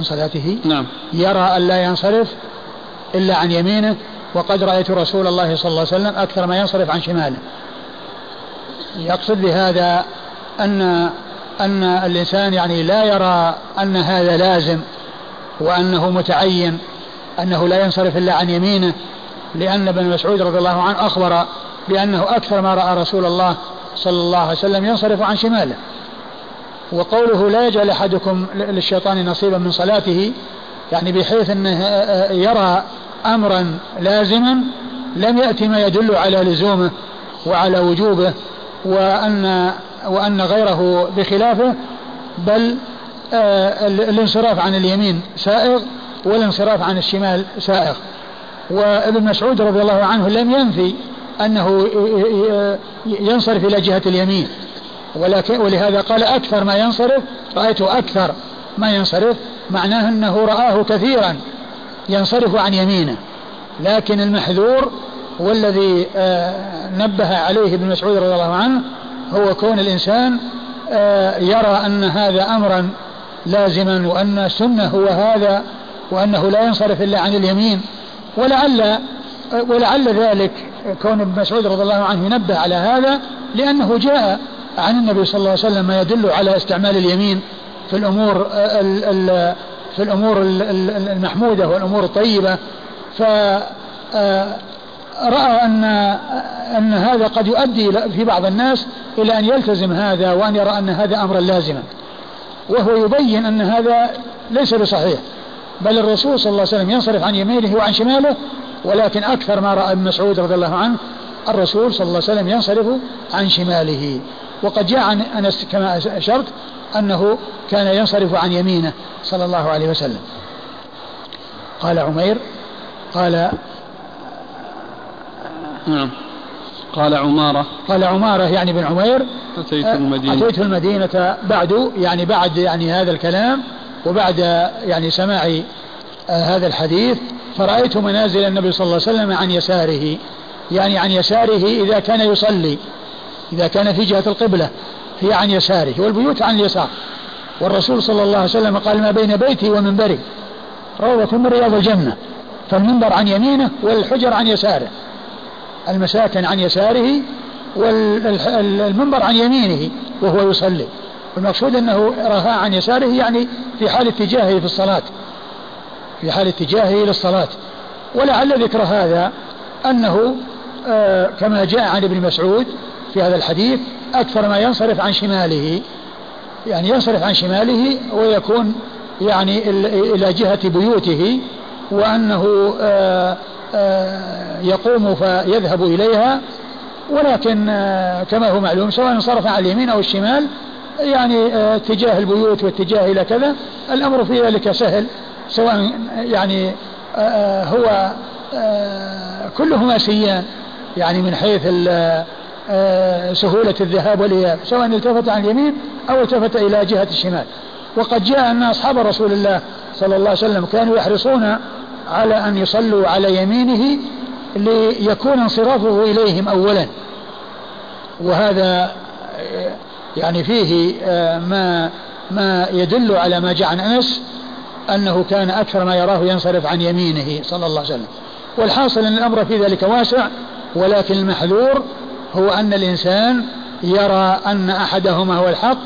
من صلاته؟ نعم. يرى أن لا ينصرف إلا عن يمينه وقد رأيت رسول الله صلى الله عليه وسلم أكثر ما ينصرف عن شماله. يقصد بهذا أن أن الإنسان يعني لا يرى أن هذا لازم وأنه متعين أنه لا ينصرف إلا عن يمينه لأن ابن مسعود رضي الله عنه أخبر بأنه أكثر ما رأى رسول الله صلى الله عليه وسلم ينصرف عن شماله. وقوله لا يجعل أحدكم للشيطان نصيبا من صلاته يعني بحيث أنه يرى أمرا لازما لم يأتي ما يدل على لزومه وعلى وجوبه وأن وأن غيره بخلافه بل آه، الانصراف عن اليمين سائغ والانصراف عن الشمال سائغ. وابن مسعود رضي الله عنه لم ينفي أنه ينصرف إلى جهة اليمين. ولكن ولهذا قال أكثر ما ينصرف رأيته أكثر ما ينصرف معناه أنه رآه كثيرا ينصرف عن يمينه. لكن المحذور والذي آه، نبه عليه ابن مسعود رضي الله عنه هو كون الإنسان آه، يرى أن هذا أمرا لازما وأن السنة هو هذا وأنه لا ينصرف إلا عن اليمين. ولعل ولعل ذلك كون ابن مسعود رضي الله عنه ينبه على هذا لأنه جاء عن النبي صلى الله عليه وسلم ما يدل على استعمال اليمين في الأمور في الأمور المحمودة والأمور الطيبة. ف رأى أن أن هذا قد يؤدي في بعض الناس إلى أن يلتزم هذا وأن يرى أن هذا أمرا لازما. وهو يبين أن هذا ليس بصحيح. بل الرسول صلى الله عليه وسلم ينصرف عن يمينه وعن شماله ولكن أكثر ما رأى ابن مسعود رضي الله عنه الرسول صلى الله عليه وسلم ينصرف عن شماله. وقد جاء عن أنس كما أشرت أنه كان ينصرف عن يمينه صلى الله عليه وسلم. قال عمير قال نعم. قال عمارة. قال عمارة يعني بن عمير أتيت المدينة. أتيت المدينة بعد يعني بعد يعني هذا الكلام وبعد يعني سماع آه، هذا الحديث فرأيت منازل النبي صلى الله عليه وسلم عن يساره يعني عن يساره إذا كان يصلي. إذا كان في جهة القبلة هي عن يساره والبيوت عن اليسار والرسول صلى الله عليه وسلم قال ما بين بيتي ومنبري. روضة من رياض الجنة فالمنبر عن يمينه والحجر عن يساره. المساكن عن يساره والمنبر عن يمينه وهو يصلي. والمقصود أنه رها عن يساره يعني في حال اتجاهه في الصلاة. في حال اتجاهه إلى الصلاة. ولعل ذكر هذا أنه آه كما جاء عن ابن مسعود في هذا الحديث أكثر ما ينصرف عن شماله. يعني ينصرف عن شماله ويكون يعني إلى جهة بيوته وأنه آه آه يقوم فيذهب إليها. ولكن آه كما هو معلوم سواء انصرف عن اليمين أو الشمال يعني اتجاه البيوت واتجاه إلى كذا الأمر في ذلك سهل. سواء يعني هو كلهما سيان يعني من حيث سهولة الذهاب والإياب سواء التفت عن اليمين أو التفت إلى جهة الشمال. وقد جاء أن أصحاب رسول الله صلى الله عليه وسلم كانوا يحرصون على أن يصلوا على يمينه ليكون انصرافه إليهم أولا. وهذا يعني فيه آه، ما ما يدل على ما جاء عن أنس أنه كان أكثر ما يراه ينصرف عن يمينه صلى الله عليه وسلم. والحاصل أن الأمر في ذلك واسع ولكن المحذور هو أن الإنسان يرى أن أحدهما هو الحق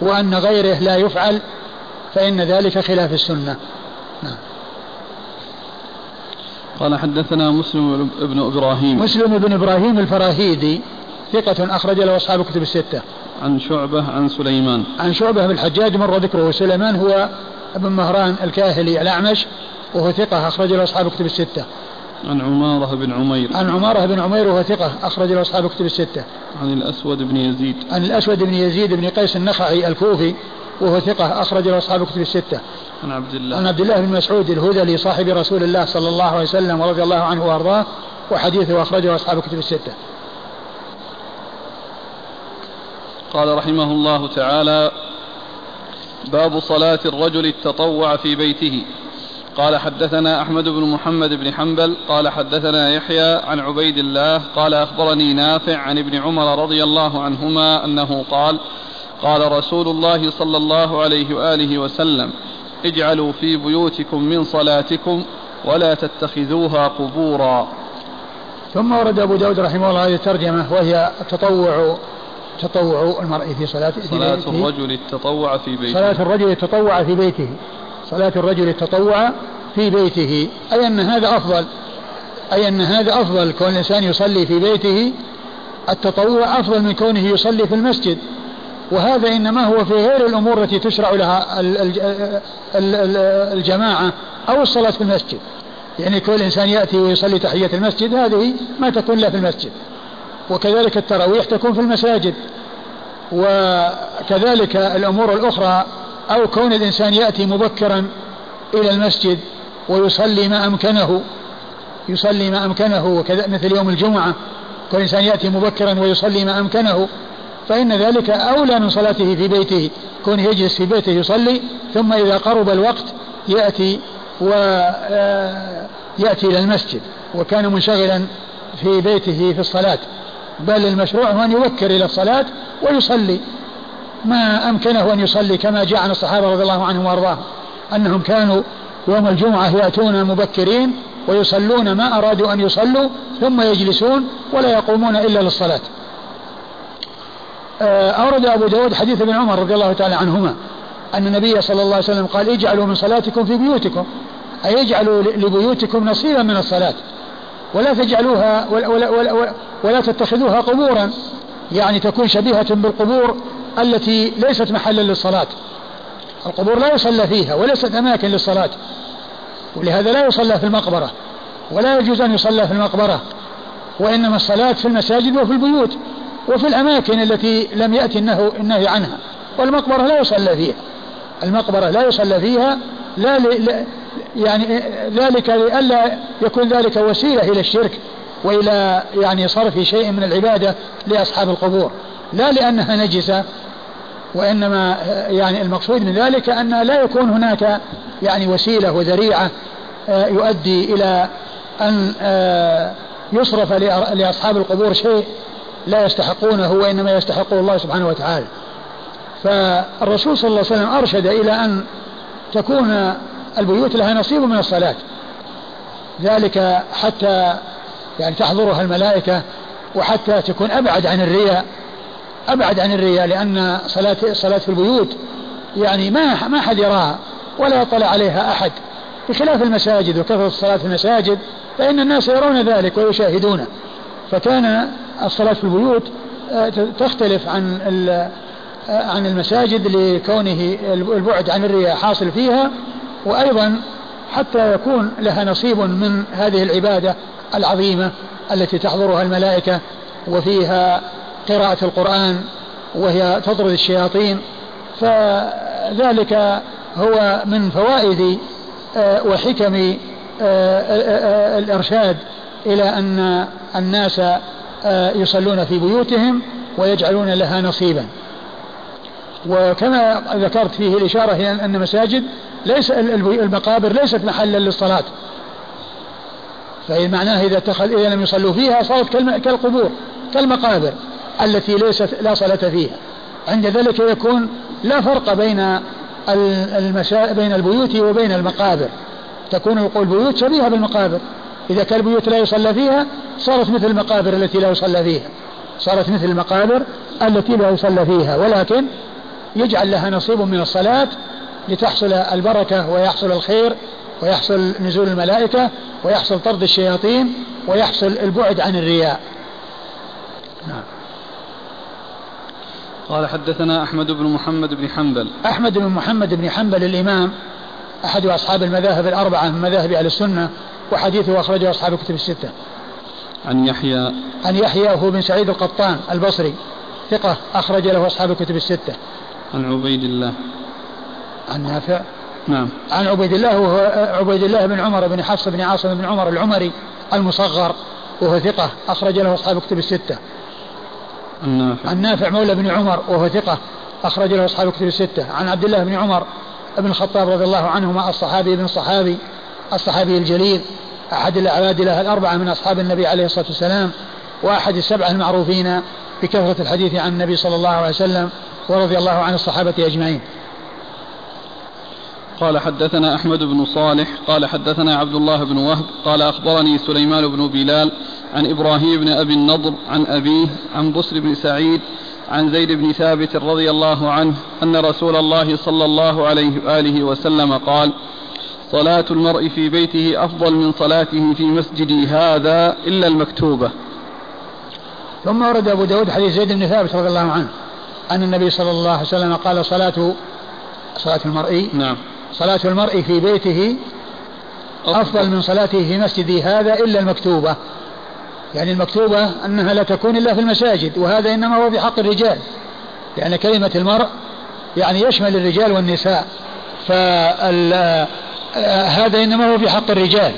وأن غيره لا يفعل فإن ذلك خلاف السنة نعم قال حدثنا مسلم بن إبراهيم مسلم بن إبراهيم الفراهيدي ثقة أخرج له أصحاب الكتب الستة. عن شعبة عن سليمان. عن شعبة بن الحجاج مر ذكره سليمان هو ابن مهران الكاهلي الأعمش وهو ثقة أخرج له أصحاب الكتب الستة. عن عمارة بن عمير. عن عمارة بن عمير وهو ثقة أخرج له أصحاب الكتب الستة. عن الأسود بن يزيد. عن الأسود بن يزيد بن قيس النخعي الكوفي وهو ثقة أخرج له أصحاب الكتب الستة. عن عبد الله. عن عبد الله بن مسعود الهذلي صاحب رسول الله صلى الله عليه وسلم ورضي الله عنه وأرضاه وحديثه أخرجه أصحاب الكتب الستة. قال رحمه الله تعالى باب صلاة الرجل التطوع في بيته قال حدثنا أحمد بن محمد بن حنبل قال حدثنا يحيى عن عبيد الله قال أخبرني نافع عن ابن عمر رضي الله عنهما أنه قال قال رسول الله صلى الله عليه وآله وسلم اجعلوا في بيوتكم من صلاتكم ولا تتخذوها قبورا. ثم ورد أبو داود رحمه الله هذه الترجمة وهي التطوع تطوع المرء في صلاة في صلاة الرجل التطوع في بيته. صلاة الرجل التطوع في بيته. صلاة الرجل التطوع في بيته. أي أن هذا أفضل أي أن هذا أفضل كون الإنسان يصلي في بيته. التطوع أفضل من كونه يصلي في المسجد. وهذا إنما هو في غير الأمور التي تشرع لها الجماعة أو الصلاة في المسجد. يعني كل إنسان يأتي ويصلي تحية المسجد هذه ما تكون لا في المسجد. وكذلك التراويح تكون في المساجد. وكذلك الأمور الأخرى أو كون الإنسان يأتي مبكرا إلى المسجد ويصلي ما أمكنه يصلي ما أمكنه وكذا مثل يوم الجمعة كل إنسان يأتي مبكرا ويصلي ما أمكنه فإن ذلك أولى من صلاته في بيته كون يجلس في بيته يصلي ثم إذا قرب الوقت يأتي ويأتي إلى المسجد وكان منشغلا في بيته في الصلاة. بل المشروع هو أن يبكر إلى الصلاة ويصلي. ما أمكنه أن يصلي كما جاء عن الصحابة رضي الله عنهم وأرضاهم أنهم كانوا يوم الجمعة يأتون مبكرين ويصلون ما أرادوا أن يصلوا ثم يجلسون ولا يقومون إلا للصلاة. آه، أورد أبو داود حديث ابن عمر رضي الله تعالى عنهما أن النبي صلى الله عليه وسلم قال اجعلوا من صلاتكم في بيوتكم أي اجعلوا لبيوتكم نصيبا من الصلاة ولا تجعلوها ولا, ولا, ولا, ولا تتخذوها قبورا يعني تكون شبيهة بالقبور التي ليست محلا للصلاة. القبور لا يصلى فيها وليست أماكن للصلاة. ولهذا لا يصلى في المقبرة ولا يجوز أن يصلى في المقبرة وإنما الصلاة في المساجد وفي البيوت وفي الأماكن التي لم يأتي النهي عنها. والمقبرة لا يصلى فيها. المقبرة لا يصلى فيها لا ل... يعني ذلك لئلا يكون ذلك وسيلة إلى الشرك وإلى يعني صرف شيء من العبادة لأصحاب القبور. لا لأنها نجسة وإنما يعني المقصود من ذلك أن لا يكون هناك يعني وسيلة وذريعة آه، يؤدي إلى أن آه، يصرف لأصحاب القبور شيء لا يستحقونه وإنما يستحقه الله سبحانه وتعالى. فالرسول صلى الله عليه وسلم أرشد إلى أن تكون البيوت لها نصيب من الصلاة. ذلك حتى يعني تحضرها الملائكة وحتى تكون أبعد عن الرياء. أبعد عن الرياء لأن صلاة الصلاة في البيوت يعني ما ما حد يراها ولا يطلع عليها أحد. بخلاف المساجد وكثرة الصلاة في المساجد فإن الناس يرون ذلك ويشاهدونه. فكان الصلاة في البيوت آه، تختلف عن آه، عن المساجد لكونه البعد عن الرياء حاصل فيها. وأيضا حتى يكون لها نصيب من هذه العبادة العظيمة التي تحضرها الملائكة وفيها قراءة القرآن وهي تطرد الشياطين فذلك هو من فوائد آه، وحكم الإرشاد إلى أن الناس يصلون في بيوتهم ويجعلون لها نصيبا. وكما ذكرت فيه الإشارة إلى أن المساجد ليس المقابر ليست محلا للصلاة. فهي معناها إذا إذا لم يصلوا فيها صارت كالقبور كالمقابر. التي ليست لا صلاة فيها. عند ذلك يكون لا فرق بين المسا... بين البيوت وبين المقابر. تكون البيوت شبيهة بالمقابر. إذا كان البيوت لا يصلى فيها صارت مثل المقابر التي لا يصلى فيها. صارت مثل المقابر التي لا يصلى فيها. ولكن يجعل لها نصيب من الصلاة لتحصل البركة ويحصل الخير ويحصل نزول الملائكة ويحصل طرد الشياطين ويحصل البعد عن الرياء. نعم. قال حدثنا أحمد بن محمد بن حنبل. أحمد بن محمد بن حنبل الإمام أحد أصحاب المذاهب الأربعة من مذاهب أهل السنة وحديثه أخرجه أصحاب الكتب الستة. عن يحيى. عن يحيى هو بن سعيد القطان البصري ثقة أخرج له أصحاب الكتب الستة. عن عبيد الله. عن نافع. نعم. عن عبيد الله وهو عبيد الله بن عمر بن حفص بن عاصم بن عمر العمري المصغر وهو ثقة أخرج له أصحاب الكتب الستة. عن نافع عن نافع مولى بن عمر وهو ثقة أخرج له أصحاب الكتب الستة. عن عبد الله بن عمر بن الخطاب رضي الله عنهما الصحابي بن الصحابي الصحابي الجليل أحد العبادلة الأربعة من أصحاب النبي عليه الصلاة والسلام وأحد السبعة المعروفين بكثرة الحديث عن النبي صلى الله عليه وسلم ورضي الله عن الصحابة أجمعين. قال حدثنا أحمد بن صالح قال حدثنا عبد الله بن وهب قال أخبرني سليمان بن بلال عن إبراهيم بن أبي النضر عن أبيه عن بصر بن سعيد عن زيد بن ثابت رضي الله عنه أن رسول الله صلى الله عليه وآله وسلم قال صلاة المرء في بيته أفضل من صلاته في مسجدي هذا إلا المكتوبة. ثم ورد أبو داود حديث زيد بن ثابت رضي الله عنه أن النبي صلى الله عليه وسلم قال صلاة صلاة المرء نعم. صلاة المرء في بيته أفضل. من صلاته في مسجدي هذا إلا المكتوبة. يعني المكتوبة أنها لا تكون إلا في المساجد وهذا إنما هو في حق الرجال. لأن كلمة المرء يعني يشمل الرجال والنساء. فهذا إنما هو في حق الرجال.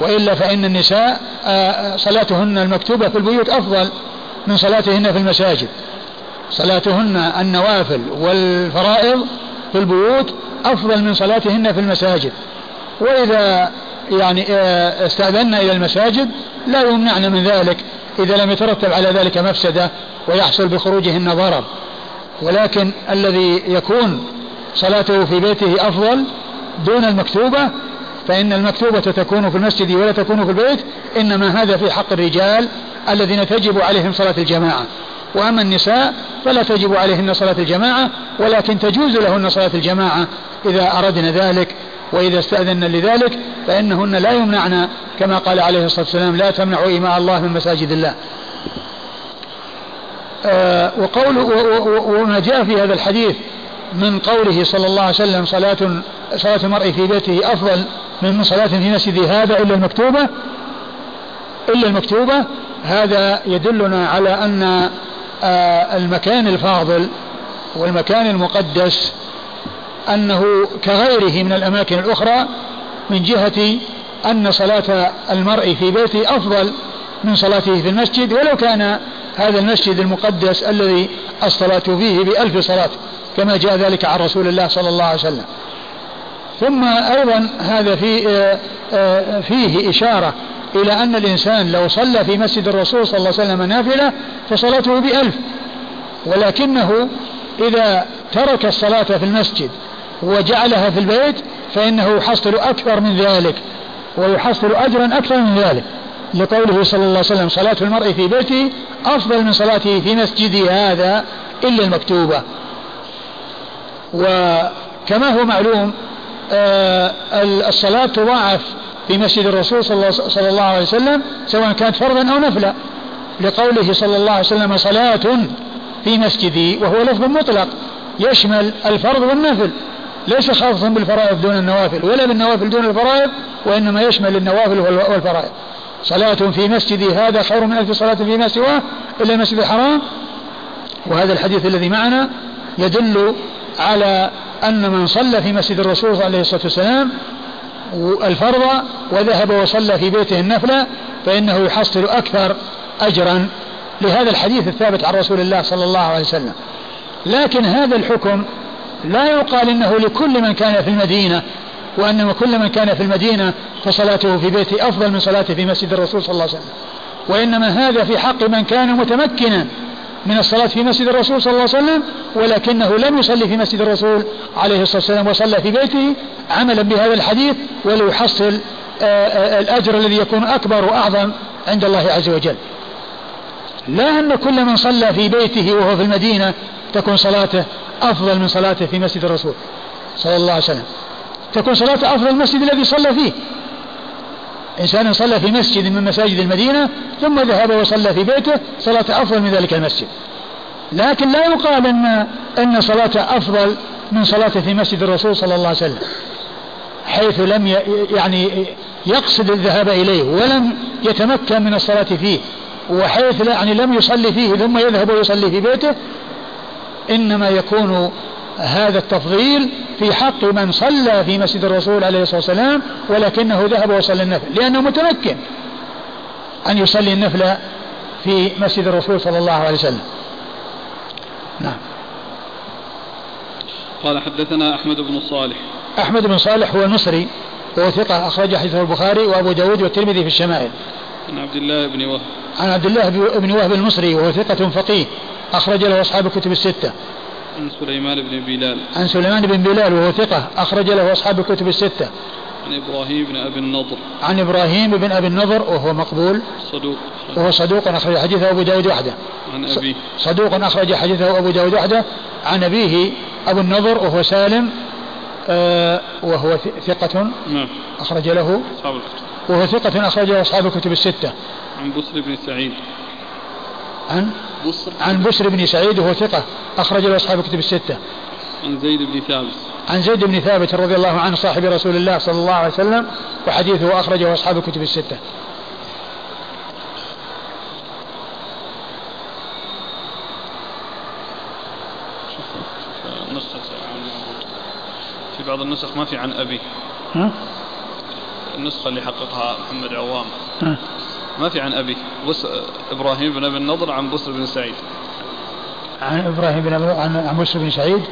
وإلا فإن النساء صلاتهن المكتوبة في البيوت أفضل من صلاتهن في المساجد. صلاتهن النوافل والفرائض في البيوت أفضل من صلاتهن في المساجد. وإذا يعني آه، استأذن إلى المساجد لا يمنعن من ذلك إذا لم يترتب على ذلك مفسدة ويحصل بخروجهن ضرر. ولكن الذي يكون صلاته في بيته أفضل دون المكتوبة فإن المكتوبة تكون في المسجد ولا تكون في البيت إنما هذا في حق الرجال الذين تجب عليهم صلاة الجماعة. وأما النساء فلا تجب عليهن صلاة الجماعة ولكن تجوز لهن صلاة الجماعة إذا أردن ذلك وإذا استأذن لذلك فإنهن لا يمنعن كما قال عليه الصلاة والسلام لا تمنعوا إماء الله من مساجد الله. آه وقول وما جاء في هذا الحديث من قوله صلى الله عليه وسلم صلاة صلاة المرء في بيته أفضل من صلاة في مسجد هذا إلا المكتوبة؟ إلا المكتوبة هذا يدلنا على أن المكان الفاضل والمكان المقدس أنه كغيره من الأماكن الأخرى من جهة أن صلاة المرء في بيته أفضل من صلاته في المسجد ولو كان هذا المسجد المقدس الذي الصلاة فيه بألف صلاة كما جاء ذلك عن رسول الله صلى الله عليه وسلم. ثم أيضا هذا في آه، آه، فيه إشارة إلى أن الإنسان لو صلى في مسجد الرسول صلى الله عليه وسلم نافلة فصلاته بألف. ولكنه إذا ترك الصلاة في المسجد وجعلها في البيت فإنه يحصل أكثر من ذلك ويحصل أجرا أكثر من ذلك. لقوله صلى الله عليه وسلم صلاة المرء في بيته أفضل من صلاته في مسجدي هذا إلا المكتوبة. وكما هو معلوم آه، الصلاة تضاعف في مسجد الرسول صلى الله عليه وسلم سواء كانت فرضا أو نفلا. لقوله صلى الله عليه وسلم صلاة في مسجدي وهو لفظ مطلق. يشمل الفرض والنفل. ليس خاصا بالفرائض دون النوافل ولا بالنوافل دون الفرائض وإنما يشمل النوافل والفرائض. صلاة في مسجدي هذا خير من ألف صلاة فيما سواه إلا المسجد الحرام. وهذا الحديث الذي معنا يدل على أن من صلى في مسجد الرسول عليه الصلاة والسلام الفرض وذهب وصلى في بيته النفلة فإنه يحصل أكثر أجرا لهذا الحديث الثابت عن رسول الله صلى الله عليه وسلم. لكن هذا الحكم لا يقال إنه لكل من كان في المدينة وان كل من كان في المدينة فصلاته في بيته أفضل من صلاته في مسجد الرسول صلى الله عليه وسلم. وإنما هذا في حق من كان متمكنا من الصلاة في مسجد الرسول صلى الله عليه وسلم ولكنه لم يصلي في مسجد الرسول عليه الصلاة والسلام وصلى في بيته عملا بهذا الحديث وليحصل آه، آه، الأجر الذي يكون أكبر وأعظم عند الله عز وجل. لا أن كل من صلى في بيته وهو في المدينة تكون صلاته أفضل من صلاته في مسجد الرسول صلى الله عليه وسلم. تكون صلاته أفضل المسجد الذي صلى فيه. إنسان صلى في مسجد من مساجد المدينة ثم ذهب وصلى في بيته صلاة أفضل من ذلك المسجد. لكن لا يقال أن أن صلاته أفضل من صلاته في مسجد الرسول صلى الله عليه وسلم حيث لم يعني يقصد الذهاب إليه ولم يتمكن من الصلاة فيه وحيث يعني لم يصلي فيه ثم يذهب ويصلي في بيته إنما يكون هذا التفضيل في حق من صلى في مسجد الرسول عليه الصلاة والسلام ولكنه ذهب وصلى النفل لأنه متمكن أن يصلي النفل في مسجد الرسول صلى الله عليه وسلم. نعم. قال حدثنا أحمد بن صالح. أحمد بن صالح هو المصري وهو ثقة أخرج حديثه البخاري وأبو داود والترمذي في الشمائل. عن عبد الله بن وهب. عن عبد الله بن وهب المصري وهو ثقة فقيه أخرج له أصحاب الكتب الستة. عن سليمان بن بلال. عن سليمان بن بلال وهو ثقة أخرج له أصحاب الكتب الستة. عن إبراهيم بن أبي النضر. عن إبراهيم بن أبي النضر وهو مقبول. صدوق. وهو صدوق أخرج حديثه أبو داود وحده. عن أبيه. صدوق أخرج حديثه أبو داود وحده. عن أبيه أبو النضر وهو سالم آه وهو ثقة. نعم. أخرج له. أصحاب الكتب. وهو ثقة أخرج له أصحاب الكتب الستة. عن بسر بن سعيد. عن بسر عن بسر بن سعيد وهو ثقة. أخرج له أصحاب الكتب الستة. عن زيد بن ثابت. عن زيد بن ثابت رضي الله عنه صاحب رسول الله صلى الله عليه وسلم وحديثه أخرجه أصحاب الكتب الستة. في بعض النسخ ما في عن أبي. ها؟ النسخة اللي حققها محمد عوام. ها؟ ما في عن أبي بس إبراهيم بن أبي النضر عن بسر بن سعيد. عن إبراهيم بن أبي- عن مسلم بن سعيد.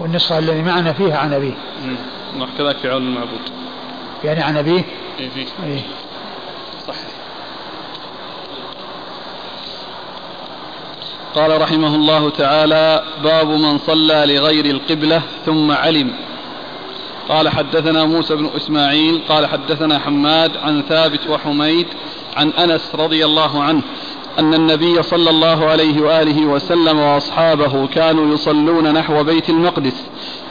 والنسخة الذي معنا فيها عن أبيه. كذلك في عون المعبود. يعني عن أبيه؟ إيه فيه. إيه. صح قال رحمه الله تعالى باب من صلى لغير القبلة ثم علم. قال حدثنا موسى بن إسماعيل قال حدثنا حماد عن ثابت وحميد عن أنس رضي الله عنه أن النبي صلى الله عليه وآله وسلم وأصحابه كانوا يصلون نحو بيت المقدس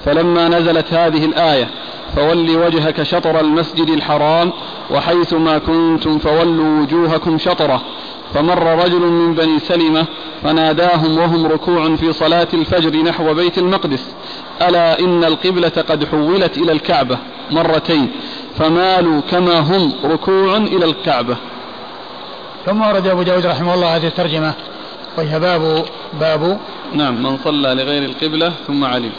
فلما نزلت هذه الآية فول وجهك شطر المسجد الحرام وحيث ما كنتم فولوا وجوهكم شطرة فمر رجل من بني سلمة فناداهم وهم ركوع في صلاة الفجر نحو بيت المقدس ألا إن القبلة قد حولت إلى الكعبة مرتين فمالوا كما هم ركوع إلى الكعبة. ثم ورد أبو داود رحمه الله هذه الترجمة وهي باب باب نعم من صلى لغير القبلة ثم علم.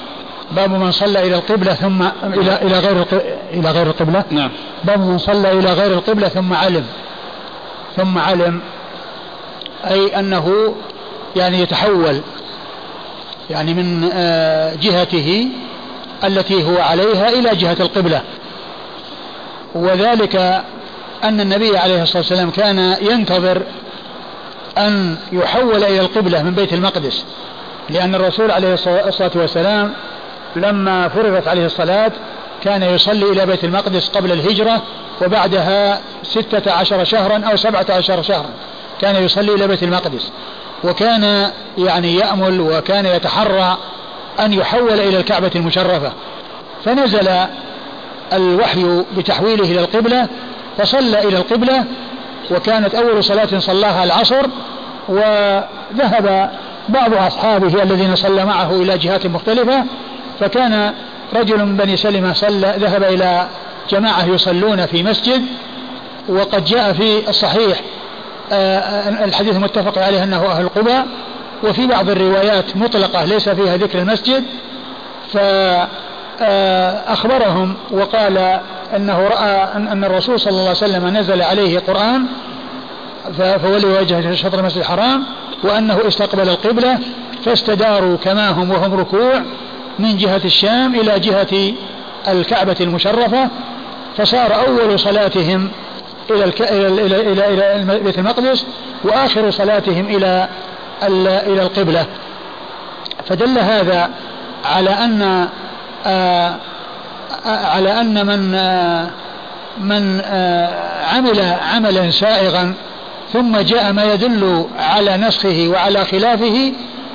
باب من صلى إلى القبلة ثم إلى إلى غير إلى غير القبلة؟ نعم. باب من صلى إلى غير القبلة ثم علم ثم علم أي أنه يعني يتحول يعني من آه، جهته التي هو عليها إلى جهة القبلة. وذلك أن النبي عليه الصلاة والسلام كان ينتظر أن يحول إلى القبلة من بيت المقدس لأن الرسول عليه الصلاة والسلام لما فرضت عليه الصلاة كان يصلي إلى بيت المقدس قبل الهجرة وبعدها ستة عشر شهرا أو سبعة عشر شهرا. كان يصلي إلى بيت المقدس وكان يعني يأمل وكان يتحرى أن يحول إلى الكعبة المشرفة. فنزل الوحي بتحويله إلى القبلة فصلى إلى القبلة وكانت أول صلاة صلاها العصر وذهب بعض أصحابه الذين صلى معه إلى جهات مختلفة فكان رجل من بني سلمة صلى ذهب إلى جماعة يصلون في مسجد وقد جاء في الصحيح الحديث المتفق عليه أنه أهل قباء وفي بعض الروايات مطلقة ليس فيها ذكر المسجد فأخبرهم وقال أنه رأى أن الرسول صلى الله عليه وسلم نزل عليه قرآن فولي وجهه شطر المسجد الحرام وأنه استقبل القبلة فاستداروا كما هم وهم ركوع من جهة الشام إلى جهة الكعبة المشرفة فصار أول صلاتهم إلى الك... إلى إلى إلى, إلى بيت المقدس وآخر صلاتهم إلى ال... إلى القبلة. فدل هذا على أن آه على أن من آه من آه عمل عملا سائغا ثم جاء ما يدل على نسخه وعلى خلافه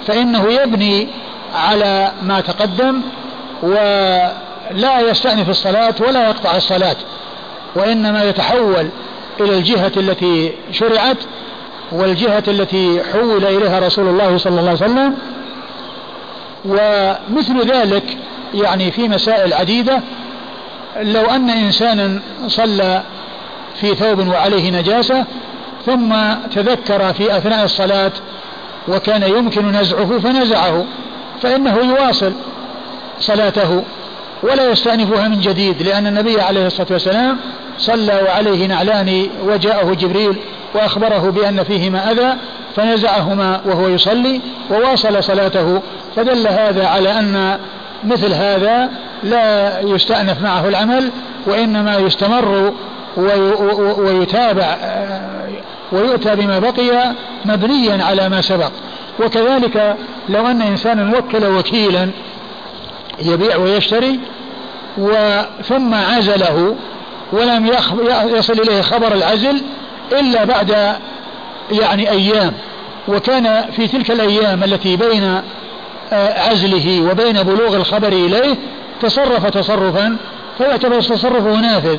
فإنه يبني على ما تقدم ولا يستأنف الصلاة ولا يقطع الصلاة. وإنما يتحول إلى الجهة التي شرعت والجهة التي حول إليها رسول الله صلى الله عليه وسلم. ومثل ذلك يعني في مسائل عديدة. لو أن إنسانا صلى في ثوب وعليه نجاسة ثم تذكر في أثناء الصلاة وكان يمكن نزعه فنزعه فإنه يواصل صلاته ولا يستأنفها من جديد لأن النبي عليه الصلاة والسلام صلى وعليه نعلان وجاءه جبريل وأخبره بأن فيهما أذى فنزعهما وهو يصلي وواصل صلاته. فدل هذا على أن مثل هذا لا يستأنف معه العمل وإنما يستمر ويتابع ويؤتى بما بقي مبنيا على ما سبق. وكذلك لو أن إنسانا وكل وكيلا يبيع ويشتري ثم عزله ولم يصل إليه خبر العزل إلا بعد يعني أيام وكان في تلك الأيام التي بين آه، عزله وبين بلوغ الخبر إليه تصرف تصرفا فيعتبر تصرفه نافذ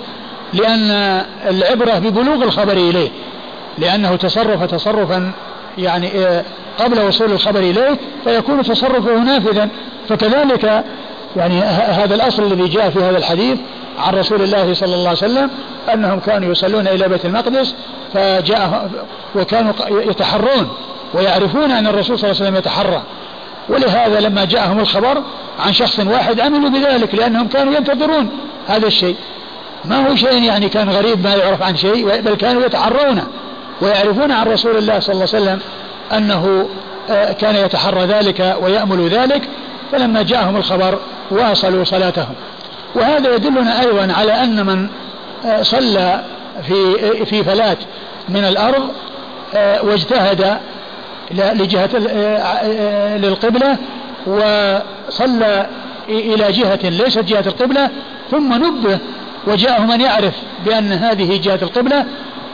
لأن العبرة ببلوغ الخبر إليه لأنه تصرف تصرفا يعني آه، قبل وصول الخبر إليه فيكون تصرفه نافذا. فكذلك يعني هذا الأصل الذي جاء في هذا الحديث عن رسول الله صلى الله عليه وسلم أنهم كانوا يصلون إلى بيت المقدس فجاء وكانوا يتحرون ويعرفون أن الرسول صلى الله عليه وسلم يتحرى. ولهذا لما جاءهم الخبر عن شخص واحد عملوا بذلك لأنهم كانوا ينتظرون هذا الشيء. ما هو شيء يعني كان غريب ما يعرف عن شيء بل كانوا يتحرونه ويعرفون عن رسول الله صلى الله عليه وسلم أنه آه، كان يتحرى ذلك ويأمل ذلك. فلما جاءهم الخبر واصلوا صلاتهم. وهذا يدلنا أيضا على أن من آه، صلى في في فلاة من الأرض آه، واجتهد لجهة للقبلة وصلى إلى جهة ليست جهة القبلة ثم نبه وجاءه من يعرف بأن هذه جهة القبلة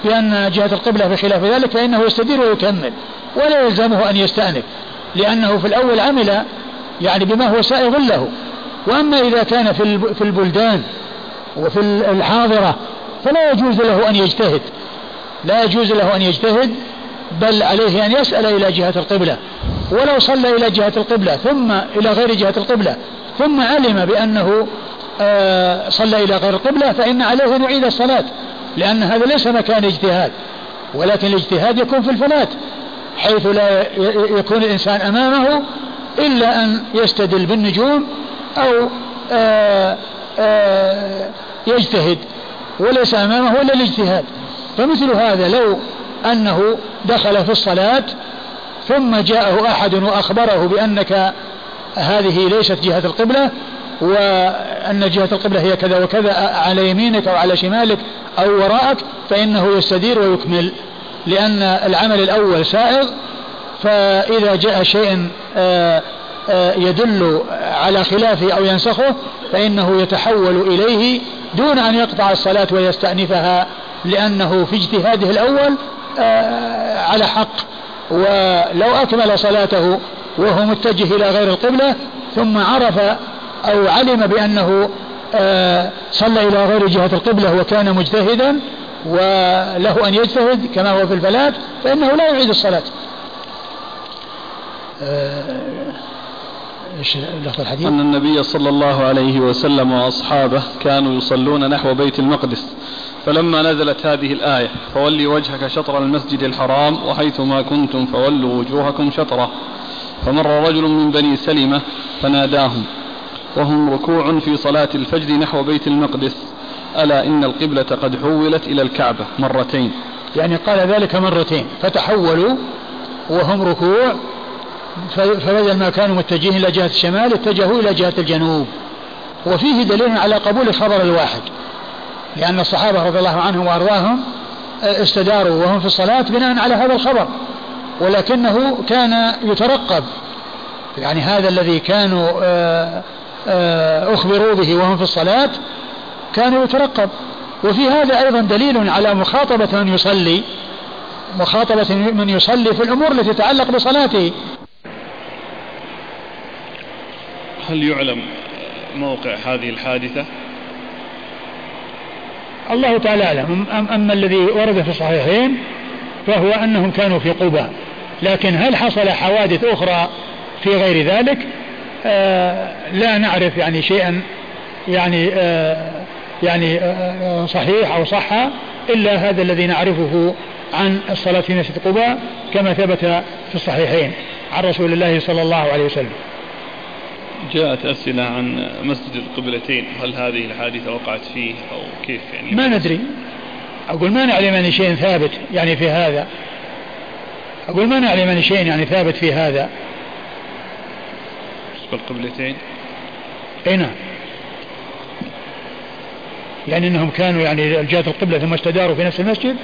بأن جهة القبلة بخلاف ذلك فإنه يستدير ويكمل ولا يلزمه أن يستأنف لأنه في الأول عمل يعني بما هو سائغ له. وأما إذا كان في البلدان وفي الحاضرة فلا يجوز له أن يجتهد. لا يجوز له أن يجتهد بل عليه أن يسأل إلى جهة القبلة. ولو صلى إلى جهة القبلة ثم إلى غير جهة القبلة ثم علم بأنه آه، صلى إلى غير القبلة فإن عليه أن يعيد الصلاة لأن هذا ليس مكان اجتهاد. ولكن الاجتهاد يكون في الفلاة حيث لا يكون الإنسان أمامه إلا أن يستدل بالنجوم أو آه، آه، يجتهد وليس أمامه إلا الاجتهاد. فمثل هذا لو أنه دخل في الصلاة ثم جاءه أحد وأخبره بأنك هذه ليست جهة القبلة وأن جهة القبلة هي كذا وكذا على يمينك أو على شمالك أو وراءك فإنه يستدير ويكمل. لأن العمل الأول سائغ فإذا جاء شيء آه، يدل على خلافه أو ينسخه فإنه يتحول إليه دون أن يقطع الصلاة ويستأنفها لأنه في اجتهاده الأول آه، على حق. ولو أكمل صلاته وهو متجه إلى غير القبلة ثم عرف أو علم بأنه آه، صلى إلى غير جهة القبلة وكان مجتهدا وله أن يجتهد كما هو في الفلاة فإنه لا يعيد الصلاة. آه، إيش لفظ الحديث؟ أن النبي صلى الله عليه وسلم وأصحابه كانوا يصلون نحو بيت المقدس فلما نزلت هذه الآية فولي وجهك شطر المسجد الحرام وحيثما كنتم فولوا وجوهكم شطرة فمر رجل من بني سلمة فناداهم وهم ركوع في صلاة الفجر نحو بيت المقدس ألا إن القبلة قد حولت إلى الكعبة مرتين يعني قال ذلك مرتين فتحولوا وهم ركوع فبدل ما كانوا متجهين إلى جهة الشمال اتجهوا إلى جهة الجنوب. وفيه دليل على قبول خبر الواحد لأن الصحابة رضي الله عنهم وأرضاهم استداروا وهم في الصلاة بناء على هذا الخبر ولكنه كان يترقب. يعني هذا الذي كانوا آه، آه، أخبروا به وهم في الصلاة كانوا يترقب. وفي هذا أيضا دليل على مخاطبة من يصلي مخاطبة من يصلي في الأمور التي تتعلق بصلاته. هل يعلم موقع هذه الحادثة؟ الله تعالى أعلم. أما الذي ورد في الصحيحين فهو أنهم كانوا في قبى لكن هل حصل حوادث أخرى في غير ذلك؟ آه لا نعرف يعني شيئا يعني آه يعني آه صحيح أو صح إلا هذا الذي نعرفه عن الصلاة في مسجد قباء كما ثبت في الصحيحين عن رسول الله صلى الله عليه وسلم. جاءت أسئلة عن مسجد القبلتين. هل هذه الحادثة وقعت فيه أو كيف يعني؟ ما ندري. أقول ما نعلم أن شيء ثابت يعني في هذا. أقول ما نعلم أن شيء يعني ثابت في هذا. القبلتين؟ أي نعم. يعني إنهم كانوا يعني جهة القبلة ثم استداروا في نفس المسجد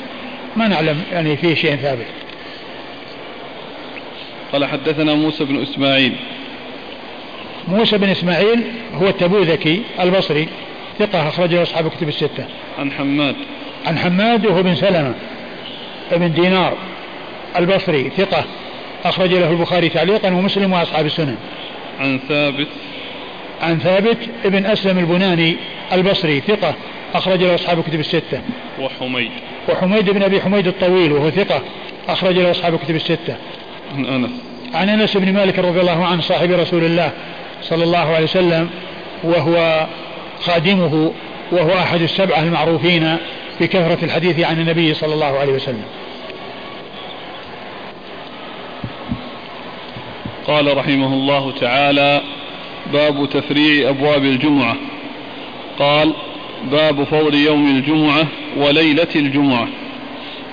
ما نعلم يعني فيه شيء ثابت. قال حدثنا موسى بن إسماعيل. موسى بن إسماعيل هو التبوذكي البصري ثقة أخرجه أصحاب كتب الستة. عن حماد. عن حماد وهو بن سلمة ابن دينار البصري ثقة أخرج له البخاري تعليقا ومسلم وأصحاب السنن. عن ثابت. عن ثابت ابن أسلم البناني البصري ثقة أخرج له أصحاب كتب الستة. وحميد. وحميد بن أبي حميد الطويل وهو ثقة أخرج له أصحاب كتب الستة. عن أنس. عن أنس بن مالك رضي الله عنه صاحب رسول الله صلى الله عليه وسلم وهو خادمه وهو أحد السبعة المعروفين بكثرة الحديث عن النبي صلى الله عليه وسلم. قال رحمه الله تعالى باب تفريع أبواب الجمعة. قال باب فضل يوم الجمعة وليلة الجمعة.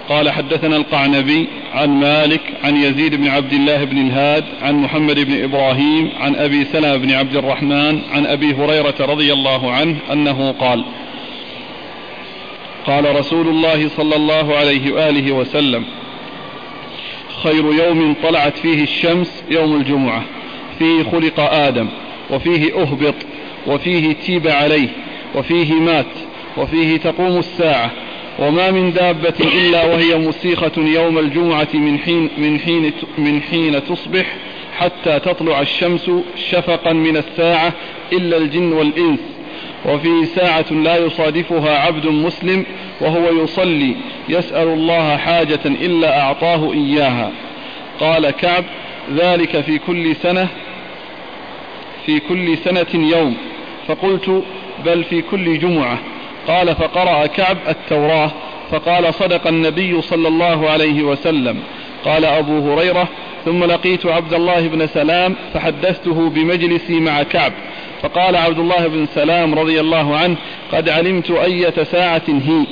قال حدثنا القعنبي عن مالك عن يزيد بن عبد الله بن الهاد عن محمد بن إبراهيم عن أبي سلمة بن عبد الرحمن عن أبي هريرة رضي الله عنه أنه قال قال رسول الله صلى الله عليه وآله وسلم خير يوم طلعت فيه الشمس يوم الجمعة فيه خلق آدم وفيه أهبط وفيه تيب عليه وفيه مات وفيه تقوم الساعة وما من دابة إلا وهي مسيخة يوم الجمعة من حين من حين من حين تصبح حتى تطلع الشمس شفقا من الساعة إلا الجن والإنس. وفي ساعة لا يصادفها عبد مسلم وهو يصلي يسأل الله حاجة إلا أعطاه إياها. قال كعب ذلك في كل سنة في كل سنة يوم. فقلت بل في كل جمعة. قال فقرأ كعب التوراة فقال صدق النبي صلى الله عليه وسلم. قال أبو هريرة ثم لقيت عبد الله بن سلام فحدثته بمجلسي مع كعب. فقال عبد الله بن سلام رضي الله عنه قد علمت أية ساعة هي.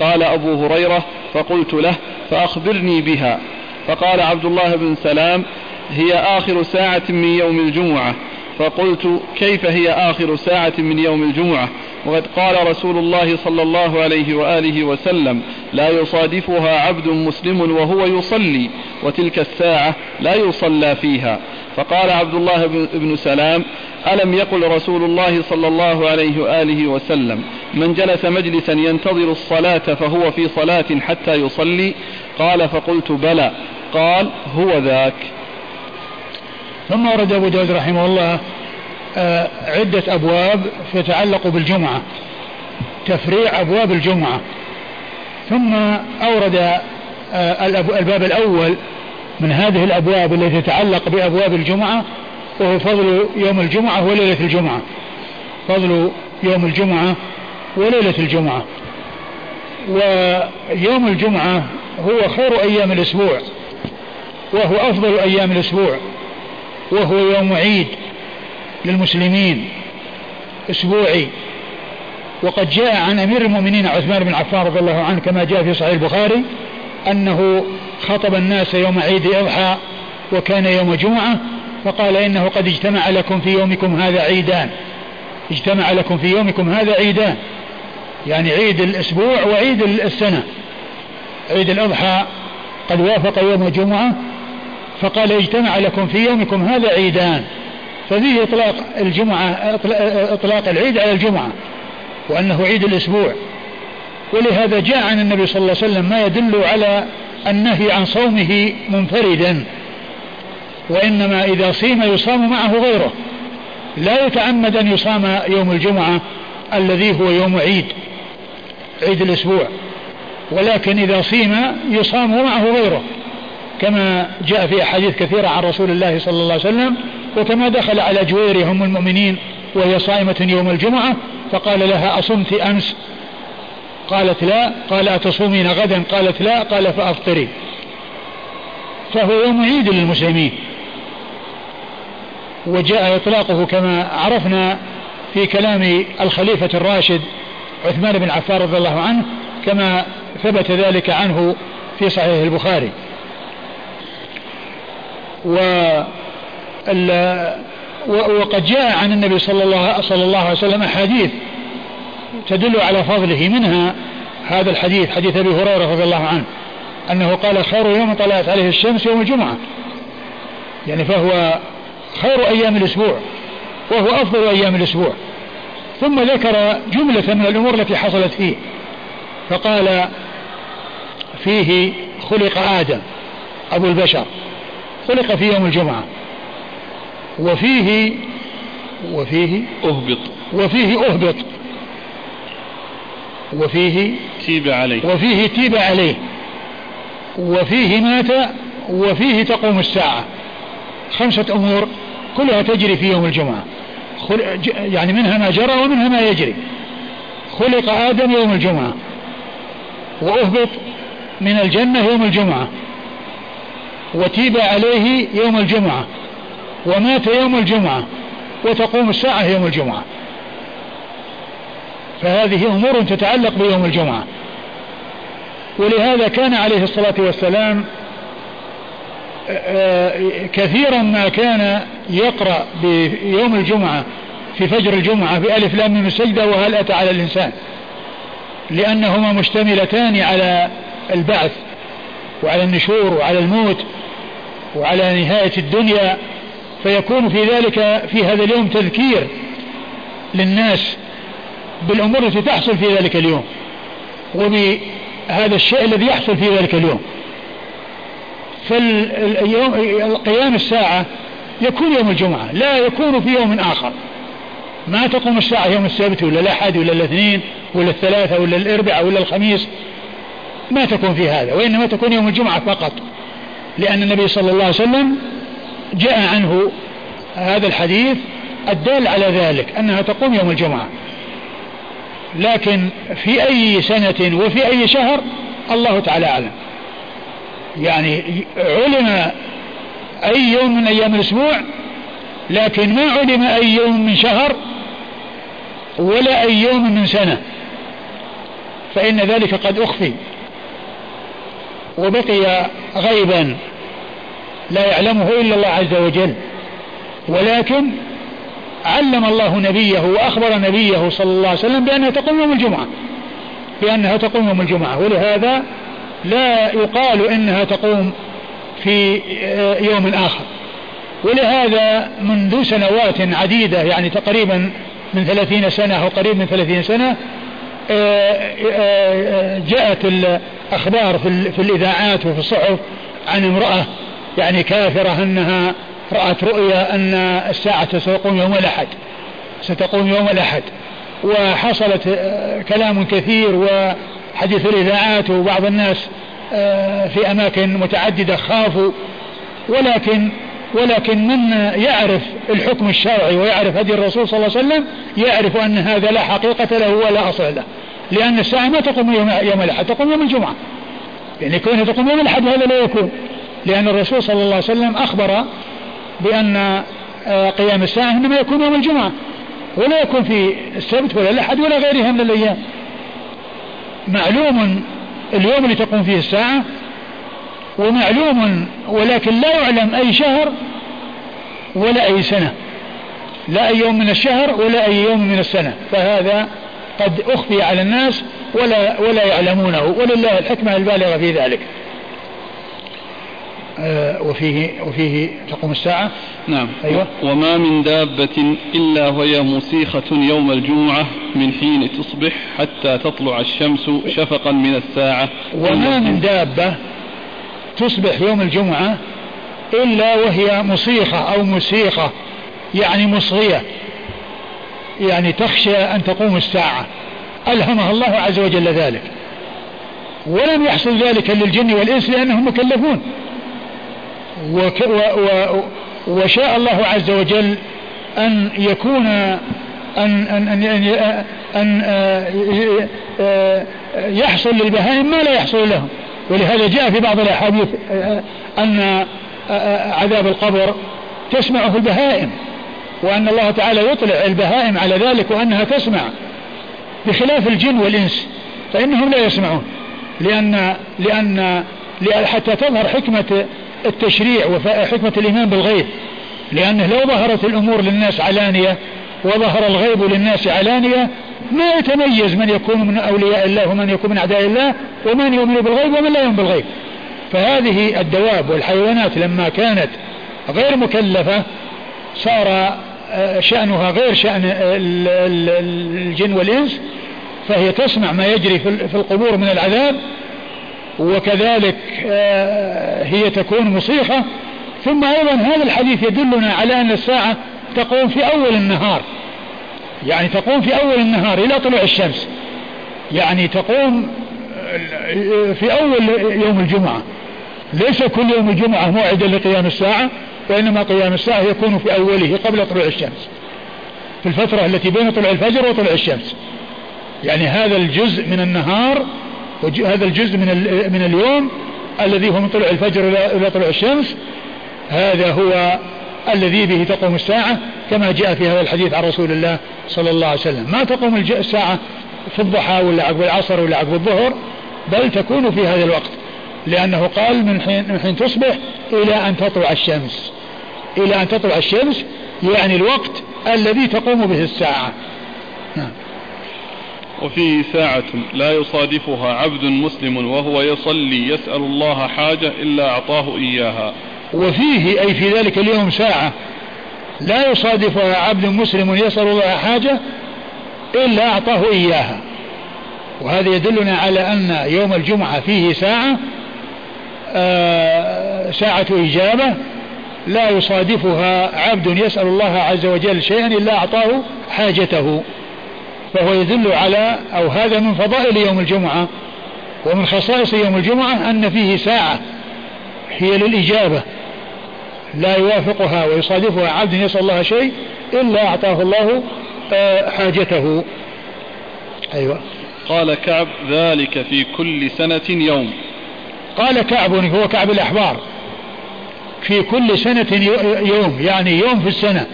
قال أبو هريرة فقلت له فأخبرني بها. فقال عبد الله بن سلام هي آخر ساعة من يوم الجمعة. فقلت كيف هي آخر ساعة من يوم الجمعة؟ وقد قال رسول الله صلى الله عليه وآله وسلم لا يصادفها عبد مسلم وهو يصلي وتلك الساعة لا يصلى فيها. فقال عبد الله بن سلام ألم يقل رسول الله صلى الله عليه وآله وسلم من جلس مجلسا ينتظر الصلاة فهو في صلاة حتى يصلي؟ قال فقلت بلى. قال هو ذاك. ثم ورد أبو داود رحمه الله عدة أبواب تتعلق بالجمعة تفريع أبواب الجمعة. ثم أورد آه، الباب الأول من هذه الأبواب التي تتعلق بأبواب الجمعة وهو فضل يوم الجمعة وليلة الجمعة. فضل يوم الجمعة وليلة الجمعة. ويوم الجمعة هو خير أيام الأسبوع وهو أفضل أيام الأسبوع وهو يوم عيد. للمسلمين أسبوعي. وقد جاء عن أمير المؤمنين عثمان بن عفان رضي الله عنه كما جاء في صحيح البخاري أنه خطب الناس يوم عيد اضحى وكان يوم جمعة فقال إنه قد اجتمع لكم في يومكم هذا عيدان. اجتمع لكم في يومكم هذا عيدان. يعني عيد الأسبوع وعيد السنة. عيد الأضحى قد وافق يوم جمعة فقال اجتمع لكم في يومكم هذا عيدان. ففيه إطلاق الجمعة إطلاق العيد على الجمعة وأنه عيد الأسبوع. ولهذا جاء عن النبي صلى الله عليه وسلم ما يدل على النهي عن صومه منفردا وإنما إذا صيم يصام معه غيره. لا يتعمد أن يصام يوم الجمعة الذي هو يوم عيد عيد الأسبوع. ولكن إذا صيم يصام معه غيره كما جاء في أحاديث كثيرة عن رسول الله صلى الله عليه وسلم وكما دخل على جويري هم المؤمنين وهي صائمة يوم الجمعة فقال لها أصمت أمس؟ قالت لا. قال أتصومين غدا؟ قالت لا. قال فأفطري. فهو يوم عيد للمسلمين. وجاء إطلاقه كما عرفنا في كلام الخليفة الراشد عثمان بن عفان رضي الله عنه كما ثبت ذلك عنه في صحيح البخاري. و وقد جاء عن النبي صلى الله, صلى الله عليه وسلم أحاديث تدل على فضله منها هذا الحديث حديث أبي هريرة رضي الله عنه أنه قال خير يوم طلعت عليه الشمس يوم الجمعة. يعني فهو خير أيام الأسبوع وهو أفضل أيام الأسبوع. ثم ذكر جملة من الأمور التي حصلت فيه فقال فيه خلق آدم أبو البشر خلق في يوم الجمعة. وفيه وفيه أهبط. وفيه أهبط. وفيه تيب عليه. وفيه تيب عليه. وفيه مات وفيه تقوم الساعة. خمسة أمور كلها تجري في يوم الجمعة. يعني منها ما جرى ومنها ما يجري. خلق آدم يوم الجمعة. وأهبط من الجنة يوم الجمعة. وتيب عليه يوم الجمعة. ومات يوم الجمعة وتقوم الساعة يوم الجمعة. فهذه أمور تتعلق بيوم الجمعة. ولهذا كان عليه الصلاة والسلام كثيرا ما كان يقرأ بيوم الجمعة في فجر الجمعة بألف لام من السجدة وهل أتى على الإنسان. لأنهما مشتملتان على البعث وعلى النشور وعلى الموت وعلى نهاية الدنيا. فيكون في ذلك في هذا اليوم تذكير للناس بالأمور التي تحصل في ذلك اليوم وبهذا الشيء الذي يحصل في ذلك اليوم. فاليوم قيام الساعة يكون يوم الجمعة لا يكون في يوم آخر. ما تقوم الساعة يوم السبت ولا الأحد ولا الاثنين ولا الثلاثة ولا الأربعاء ولا الخميس ما تكون في هذا وإنما تكون يوم الجمعة فقط لأن النبي صلى الله عليه وسلم جاء عنه هذا الحديث الدال على ذلك أنها تقوم يوم الجمعة. لكن في أي سنة وفي أي شهر الله تعالى أعلم. يعني علم أي يوم من أيام الأسبوع لكن ما علم أي يوم من شهر ولا أي يوم من سنة. فإن ذلك قد أخفي. وبقي غيبا. لا يعلمه إلا الله عز وجل. ولكن علم الله نبيه وأخبر نبيه صلى الله عليه وسلم بأنها تقوم يوم الجمعة. بأنها تقوم يوم الجمعة. ولهذا لا يقال إنها تقوم في يوم آخر. ولهذا منذ سنوات عديدة يعني تقريبا من ثلاثين سنة أو قريب من ثلاثين سنة جاءت الأخبار في الإذاعات وفي الصحف عن امرأة يعني كافرة أنها رأت رؤيا أن الساعة ستقوم يوم الأحد ستقوم يوم الأحد. وحصلت كلام كثير وحديث الإذاعات وبعض الناس في أماكن متعددة خافوا. ولكن ولكن من يعرف الحكم الشرعي ويعرف هدي الرسول صلى الله عليه وسلم يعرف أن هذا لا حقيقة له ولا أصل له. لأن الساعة ما تقوم يوم, يوم الأحد تقوم يوم الجمعة. يعني كونها تقوم يوم الأحد هذا لا يكون. لأن الرسول صلى الله عليه وسلم أخبر بأن آه، قيام الساعة إنما يكون يوم الجمعة ولا يكون في السبت ولا الأحد ولا غيرها من الأيام. معلوم اليوم اللي تقوم فيه الساعة ومعلوم ولكن لا يعلم أي شهر ولا أي سنة. لا أي يوم من الشهر ولا أي يوم من السنة. فهذا قد أخفي على الناس ولا ولا يعلمونه. ولله الحكمة البالغة في ذلك. وفيه وفيه تقوم الساعة. نعم. أيوة. وما من دابة إلا وهي مسيخة يوم الجمعة من حين تصبح حتى تطلع الشمس شفقا من الساعة. وما من دابة تصبح يوم الجمعة إلا وهي مصيخة أو مسيخة يعني مصغية يعني تخشى أن تقوم الساعة. ألهمها الله عز وجل ذلك. ولم يحصل ذلك للجن والإنس لأنهم مكلفون. وشاء الله عز وجل أن يكون أن أن أن, أن, أن يحصل للبهائم ما لا يحصل لهم. ولهذا جاء في بعض الأحاديث أن عذاب القبر تسمعه البهائم وأن الله تعالى يطلع البهائم على ذلك وأنها تسمع بخلاف الجن والإنس فإنهم لا يسمعون. لأن لأن حتى تظهر حكمة التشريع وحكمة الإيمان بالغيب لأنه لو ظهرت الأمور للناس علانية وظهر الغيب للناس علانية ما يتميز من يكون من أولياء الله ومن يكون من أعداء الله ومن يؤمن بالغيب ومن لا يؤمن بالغيب. فهذه الدواب والحيوانات لما كانت غير مكلفة صار شأنها غير شأن الجن والإنس فهي تسمع ما يجري في القبور من العذاب وكذلك آه، هي تكون مصيحة ثم أيضا هذا الحديث يدلنا على أن الساعة تقوم في أول النهار. يعني تقوم في أول النهار إلى طلوع الشمس. يعني تقوم آه، في أول يوم الجمعة. ليس كل يوم الجمعة موعدا لقيام الساعة وإنما قيام الساعة يكون في أوله قبل طلوع الشمس. في الفترة التي بين طلوع الفجر وطلوع الشمس. يعني هذا الجزء من النهار هذا الجزء من من اليوم الذي هو من طلوع الفجر إلى طلوع الشمس. هذا هو الذي به تقوم الساعة كما جاء في هذا الحديث عن رسول الله صلى الله عليه وسلم. ما تقوم الساعة في الضحى ولا عقب العصر ولا عقب الظهر بل تكون في هذا الوقت. لأنه قال من حين, من حين تصبح إلى أن تطلع الشمس. إلى أن تطلع الشمس يعني الوقت الذي تقوم به الساعة. وفيه ساعة لا يصادفها عبد مسلم وهو يصلي يسأل الله حاجة إلا أعطاه إياها. وفيه أي في ذلك اليوم ساعة لا يصادفها عبد مسلم يسأل الله حاجة إلا أعطاه إياها. وهذا يدلنا على أن يوم الجمعة فيه ساعة آه ساعة إجابة لا يصادفها عبد يسأل الله عز وجل شيئا إلا أعطاه حاجته. فهو يدل على أو هذا من فضائل يوم الجمعة ومن خصائص يوم الجمعة أن فيه ساعة هي للإجابة لا يوافقها ويصادفها عبد يسأل الله شيء إلا أعطاه الله آه، حاجته. أيوة. قال كعب ذلك في كل سنة يوم. قال كعب هو كعب الأحبار. في كل سنة يوم يعني يوم في السنة.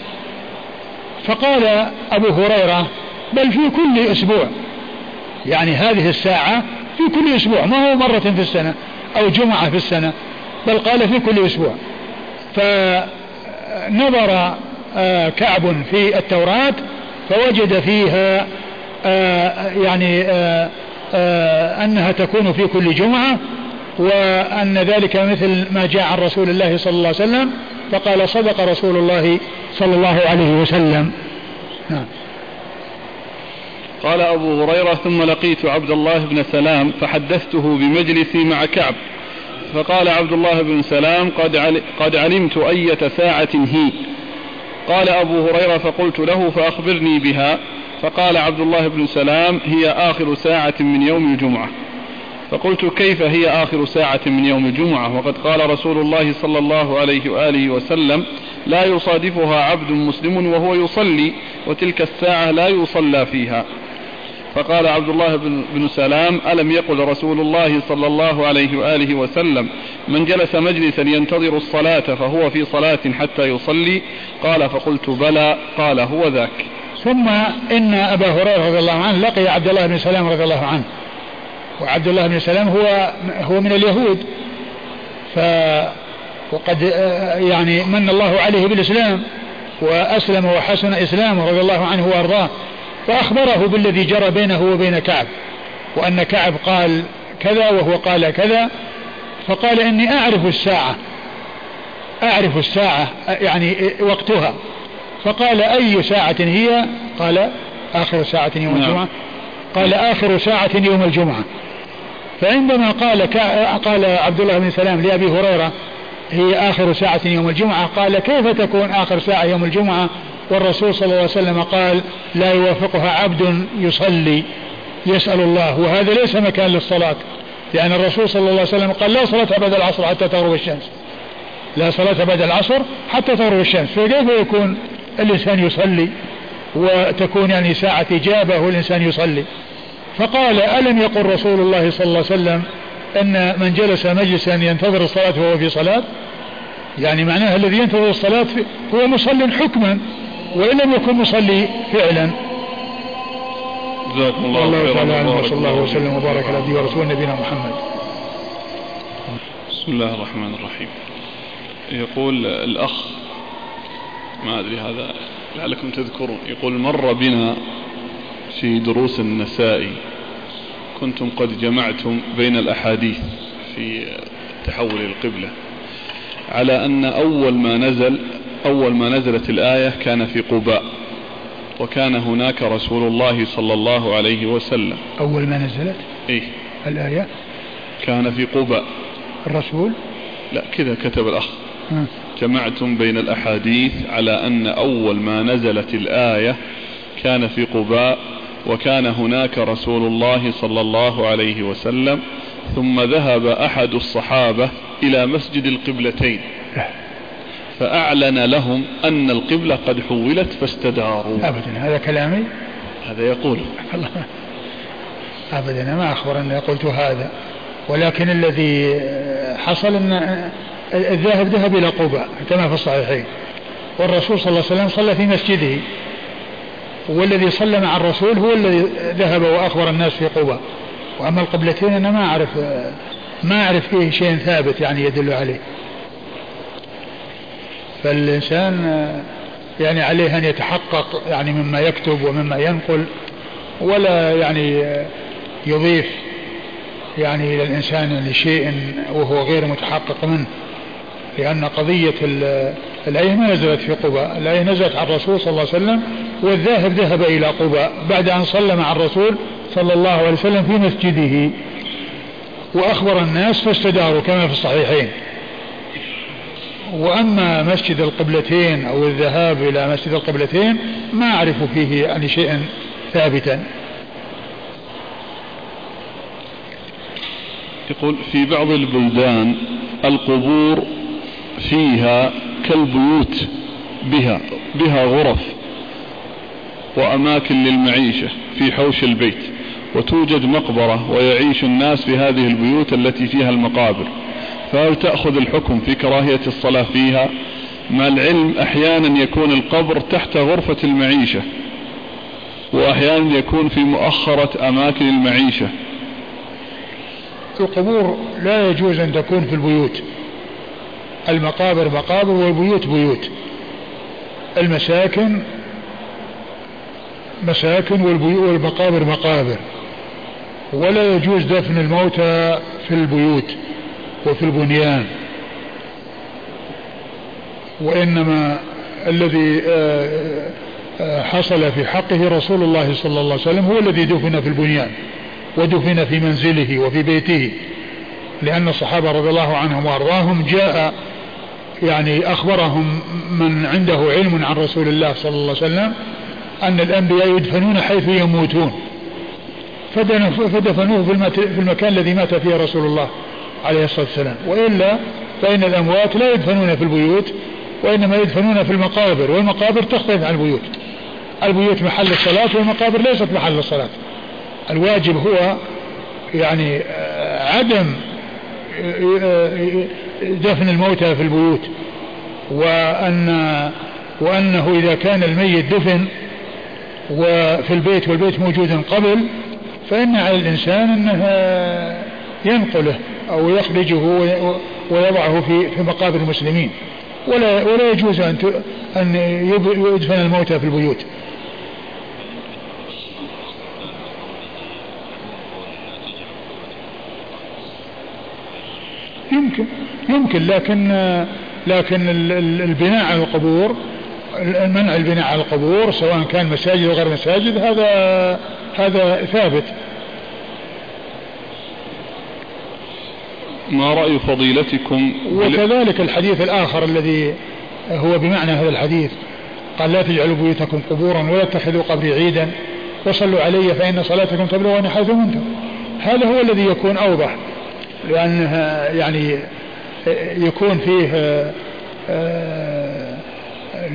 فقال أبو هريرة بل في كل أسبوع. يعني هذه الساعة في كل أسبوع ما هو مرة في السنة أو جمعة في السنة بل قال في كل أسبوع. فنظر آه، كعب في التوراة فوجد فيها آه، يعني آه، أنها تكون في كل جمعة وأن ذلك مثل ما جاء عن رسول الله صلى الله عليه وسلم فقال صدق رسول الله صلى الله عليه وسلم. نعم. قال أبو هريرة ثم لقيت عبد الله بن سلام فحدثته بمجلسي مع كعب. فقال عبد الله بن سلام قد, قد علمت أية ساعة هي. قال أبو هريرة فقلت له فأخبرني بها. فقال عبد الله بن سلام هي آخر ساعة من يوم الجمعة. فقلت كيف هي آخر ساعة من يوم الجمعة؟ وقد قال رسول الله صلى الله عليه وآله وسلم لا يصادفها عبد مسلم وهو يصلي وتلك الساعة لا يصلى فيها. فقال عبد الله بن سلام ألم يقل رسول الله صلى الله عليه وآله وسلم من جلس مجلسا ينتظر الصلاة فهو في صلاة حتى يصلي؟ قال فقلت بلى. قال هو ذاك. ثم إن أبا هريرة رضي الله عنه لقي عبد الله بن سلام رضي الله عنه. وعبد الله بن سلام هو هو من اليهود. ف وقد يعني من الله عليه بالإسلام وأسلم وحسن إسلامه رضي الله عنه وأرضاه. فأخبره بالذي جرى بينه وبين كعب وأن كعب قال كذا وهو قال كذا فقال إني أعرف الساعة أعرف الساعة يعني وقتها. فقال أي ساعة هي؟ قال آخر ساعة يوم نعم. الجمعة. قال آخر ساعة يوم الجمعة. فعندما قال قال عبد الله بن سلام لأبي هريرة هي آخر ساعة يوم الجمعة قال كيف تكون آخر ساعة يوم الجمعة؟ والرسول صلى الله عليه وسلم قال لا يوافقها عبد يصلي يسأل الله وهذا ليس مكان للصلاة لأن الرسول صلى الله عليه وسلم قال لا صلاة بعد العصر حتى تغرب الشمس. لا صلاة بعد العصر حتى تغرب الشمس. فكيف يكون الإنسان يصلي وتكون يعني ساعة إجابة والإنسان يصلي؟ فقال ألم يقل رسول الله صلى الله عليه وسلم أن من جلس مجلسا ينتظر الصلاة فهو في صلاة؟ يعني معناها الذي ينتظر الصلاة هو مصل حكما. وإن لم يكن مصلي فعلا. جزاكم الله الله تعالى عنه وصلى الله وسلم وبارك على عبده ورسوله نبينا محمد. بسم الله الرحمن الرحيم. يقول الأخ ما أدري هذا لعلكم تذكرون يقول مر بنا في دروس النسائي كنتم قد جمعتم بين الأحاديث في تحول القبلة على أن أول ما نزل أول ما نزلت الآية كان في قباء وكان هناك رسول الله صلى الله عليه وسلم. أول ما نزلت؟ إيه. الآية؟ كان في قباء. الرسول؟ لا كذا كتب الأخ. ها. جمعتم بين الأحاديث على أن أول ما نزلت الآية كان في قباء وكان هناك رسول الله صلى الله عليه وسلم ثم ذهب أحد الصحابة إلى مسجد القبلتين. فأعلن لهم أن القبلة قد حولت فاستداروا. أبدا هذا كلامي؟ هذا يقول. الله أبدا ما أخبر أني قلت هذا. ولكن الذي حصل أن الذاهب ذهب إلى قباء كما في الصحيحين. والرسول صلى الله عليه وسلم صلى في مسجده. والذي صلى مع الرسول هو الذي ذهب وأخبر الناس في قباء. وأما القبلتين أنا ما أعرف ما أعرف فيه شيء ثابت يعني يدل عليه. فالإنسان يعني عليه أن يتحقق يعني مما يكتب ومما ينقل ولا يعني يضيف يعني إلى الإنسان لشيء وهو غير متحقق منه. لأن قضية الآية ما نزلت في قباء الآية نزلت على الرسول صلى الله عليه وسلم والذاهب ذهب إلى قباء بعد أن صلى مع الرسول صلى الله عليه وسلم في مسجده. وأخبر الناس فاستداروا كما في الصحيحين. وأما مسجد القبلتين أو الذهاب إلى مسجد القبلتين ما أعرف فيه يعني شيئا ثابتا. يقول في بعض البلدان القبور فيها كالبيوت بها بها غرف وأماكن للمعيشة في حوش البيت وتوجد مقبرة ويعيش الناس في هذه البيوت التي فيها المقابر. فهل تأخذ الحكم في كراهية الصلاة فيها. مع العلم أحيانا يكون القبر تحت غرفة المعيشة وأحيانا يكون في مؤخرة أماكن المعيشة. القبور لا يجوز أن تكون في البيوت. المقابر مقابر والبيوت بيوت. المساكن مساكن والمقابر مقابر. ولا يجوز دفن الموتى في البيوت. وفي البنيان. وإنما الذي آه، آه، حصل في حقه رسول الله صلى الله عليه وسلم هو الذي دفن في البنيان ودفن في منزله وفي بيته لأن الصحابة رضي الله عنهم وأرضاهم جاء يعني أخبرهم من عنده علم عن رسول الله صلى الله عليه وسلم أن الأنبياء يدفنون حيث يموتون. فدفنوه في المكان الذي مات فيه رسول الله. عليه الصلاة والسلام. وإلا فإن الأموات لا يدفنون في البيوت وإنما يدفنون في المقابر والمقابر تختلف عن البيوت. البيوت محل الصلاة والمقابر ليست محل الصلاة. الواجب هو يعني آه، عدم آه، دفن الموتى في البيوت. وأن وأنه إذا كان الميت دفن وفي البيت والبيت موجود قبل فإن على الإنسان أنه ينقله. أو يخرجه ويضعه في في مقابر المسلمين. ولا ولا يجوز أن أن يدفن الموتى في البيوت. يمكن يمكن لكن لكن البناء على القبور منع البناء على القبور سواء كان مساجد أو غير مساجد هذا هذا ثابت. ما رأي فضيلتكم وكذلك الحديث الآخر الذي هو بمعنى هذا الحديث. قال لا تجعلوا بيوتكم قبورا ولا تتخذوا قبري عيدا. وصلوا علي فإن صلاتكم تبلغني حيث كنتم هذا هو الذي يكون أوضح لأنها يعني يكون فيه آه،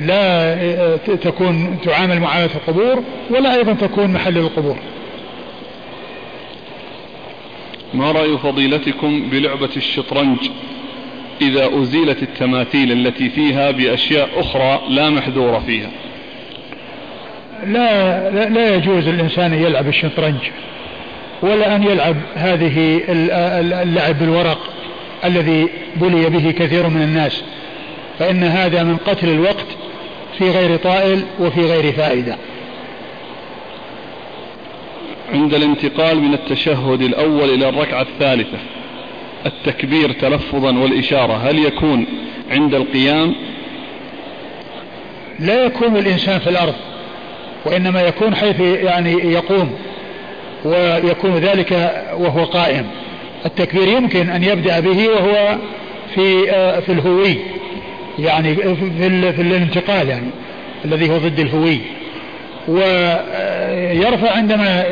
لا تكون تعامل معاملة القبور ولا أيضا تكون محل القبور. ما رأي فضيلتكم بلعبة الشطرنج إذا أزيلت التماثيل التي فيها بأشياء أخرى لا محذورة فيها؟ لا, لا, لا يجوز الإنسان يلعب الشطرنج ولا أن يلعب هذه اللعب بالورق الذي بلي به كثير من الناس فإن هذا من قتل الوقت في غير طائل وفي غير فائدة. عند الانتقال من التشهد الأول إلى الركعة الثالثة. التكبير تلفظا والإشارة. هل يكون عند القيام؟ لا يكون الإنسان في الأرض وإنما يكون حيث يعني يقوم ويكون ذلك وهو قائم. التكبير يمكن أن يبدأ به وهو في آه، في الهوي يعني في, في الانتقال يعني الذي هو ضد الهوي. ويرفع عندما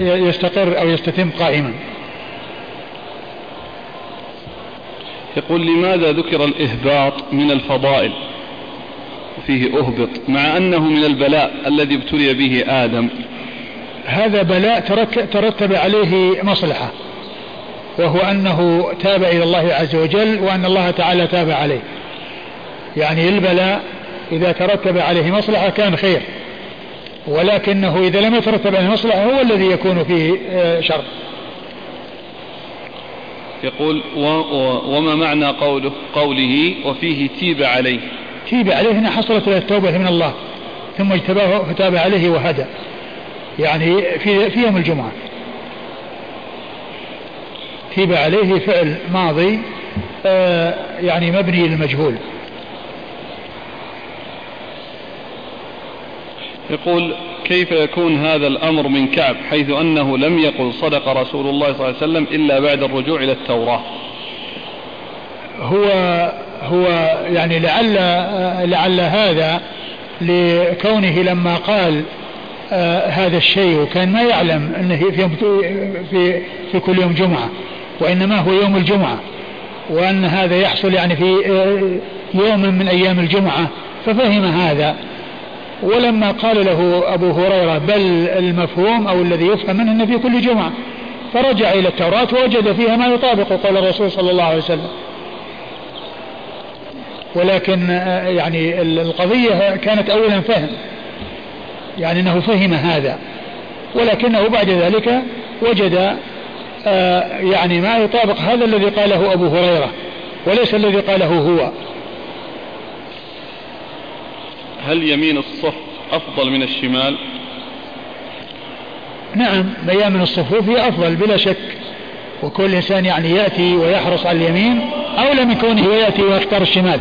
يستقر أو يستتم قائما. يقول لماذا ذكر الإهباط من الفضائل؟ فيه أهبط مع أنه من البلاء الذي ابتلي به آدم. هذا بلاء ترتب عليه مصلحة وهو أنه تاب إلى الله عز وجل وأن الله تعالى تاب عليه. يعني البلاء إذا ترتب عليه مصلحة كان خير. ولكنه إذا لم يترتب عليه مصلحة هو الذي يكون فيه آه، شر يقول وما معنى قوله قوله وفيه تيب عليه؟ تيب عليه هنا حصلت له التوبة من الله ثم اجتباه فتاب عليه وهدى. يعني في في يوم الجمعة. تيب عليه فعل ماضي آه يعني مبني للمجهول. يقول كيف يكون هذا الأمر من كعب حيث أنه لم يقل صدق رسول الله صلى الله عليه وسلم إلا بعد الرجوع إلى التوراة. هو هو يعني لعل لعل هذا لكونه لما قال آه هذا الشيء وكان ما يعلم أنه في في في كل يوم جمعة وإنما هو يوم الجمعة وأن هذا يحصل يعني في آه يوم من أيام الجمعة ففهم هذا. ولما قال له أبو هريرة بل المفهوم أو الذي يفهم منه أنه في كل جمعة فرجع إلى التوراة ووجد فيها ما يطابق قول الرسول صلى الله عليه وسلم. ولكن آه، يعني القضية كانت أولا فهم يعني أنه فهم هذا. ولكنه بعد ذلك وجد آه، يعني ما يطابق هذا الذي قاله أبو هريرة وليس الذي قاله هو. هل يمين الصف أفضل من الشمال؟ نعم ميامن الصفوف هي أفضل بلا شك. وكل إنسان يعني يأتي ويحرص على اليمين أولى من كونه يأتي ويختار الشمال.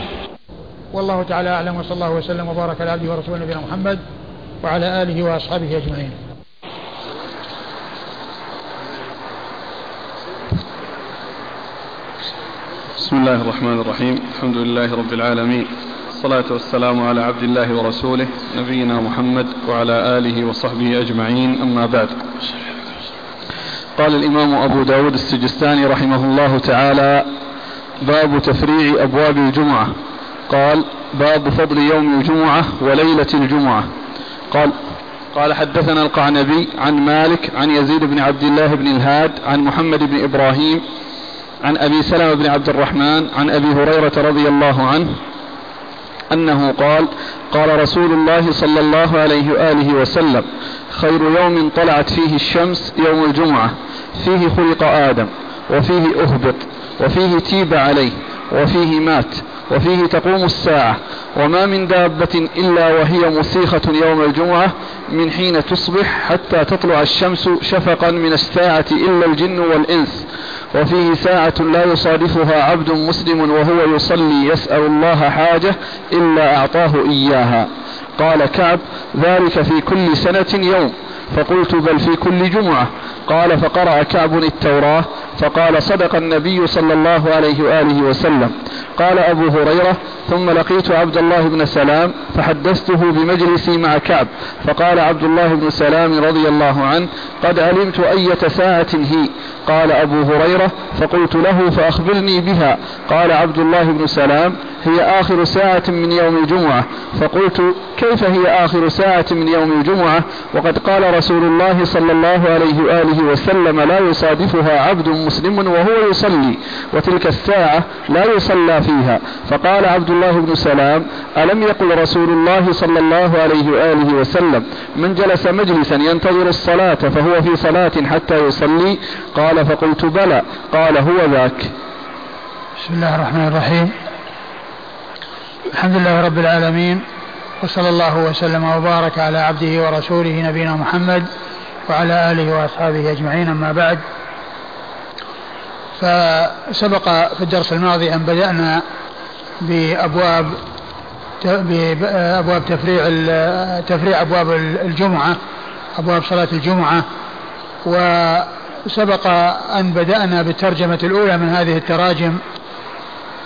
والله تعالى أعلم وصلى الله وسلم وبارك على عبده ورسوله نبينا محمد وعلى آله وأصحابه أجمعين. بسم الله الرحمن الرحيم. الحمد لله رب العالمين. والصلاة والسلام على عبد الله ورسوله نبينا محمد وعلى آله وصحبه أجمعين أما بعد. قال الإمام أبو داود السجستاني رحمه الله تعالى باب تفريع أبواب الجمعة. قال باب فضل يوم الجمعة وليلة الجمعة. قال قال حدثنا القعنبي عن مالك عن يزيد بن عبد الله بن الهاد عن محمد بن إبراهيم عن أبي سلمة بن عبد الرحمن عن أبي هريرة رضي الله عنه أنه قال قال رسول الله صلى الله عليه وآله وسلم خير يوم طلعت فيه الشمس يوم الجمعة فيه خلق آدم وفيه أهبط وفيه تيب عليه وفيه مات وفيه تقوم الساعة وما من دابة إلا وهي مصيخة يوم الجمعة من حين تصبح حتى تطلع الشمس شفقا من الساعة إلا الجن والإنس. وفيه ساعة لا يصادفها عبد مسلم وهو يصلي يسأل الله حاجة إلا أعطاه إياها. قال كعب ذلك في كل سنة يوم. فقلت بل في كل جمعة. قال فقرأ كعب التوراة فقال صدق النبي صلى الله عليه وآله وسلم. قال أبو هريرة ثم لقيت عبد الله بن سلام فحدثته بمجلسي مع كعب. فقال عبد الله بن سلام رضي الله عنه قد علمت أية ساعة هي. قال أبو هريرة فقلت له فأخبرني بها. قال عبد الله بن سلام هي آخر ساعة من يوم الجمعة. فقلت كيف هي آخر ساعة من يوم الجمعة؟ وقد قال رسول الله صلى الله عليه وآله وسلم لا يصادفها عبد مسلم وهو يصلي وتلك الساعة لا يصلى فيها. فقال عبد الله بن سلام ألم يقل رسول الله صلى الله عليه وآله وسلم من جلس مجلسا ينتظر الصلاة فهو في صلاة حتى يصلي؟ قال فقلت بلى. قال هو ذاك. بسم الله الرحمن الرحيم. الحمد لله رب العالمين وصلى الله وسلم وبارك على عبده ورسوله نبينا محمد وعلى آله وأصحابه أجمعين أما بعد. فسبق في الدرس الماضي أن بدأنا بأبواب بأبواب تفريع تفريع أبواب الجمعة أبواب صلاة الجمعة. وسبق أن بدأنا بالترجمة الأولى من هذه التراجم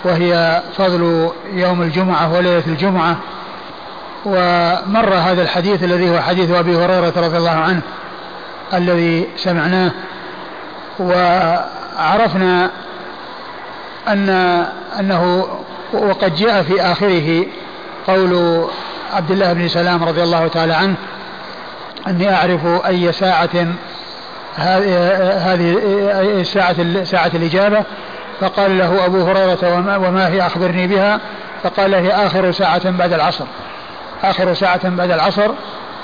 وهي فضل يوم الجمعة وليلة الجمعة. ومر هذا الحديث الذي هو حديث أبي هريرة رضي الله عنه الذي سمعناه وعرفنا أن أنه وقد جاء في آخره قول عبد الله بن سلام رضي الله تعالى عنه أني أعرف أي ساعة هذه ساعة ساعة الإجابة. فقال له أبو هريرة وما, وما هي؟ أخبرني بها. فقال هي آخر ساعة بعد العصر. آخر ساعة بعد العصر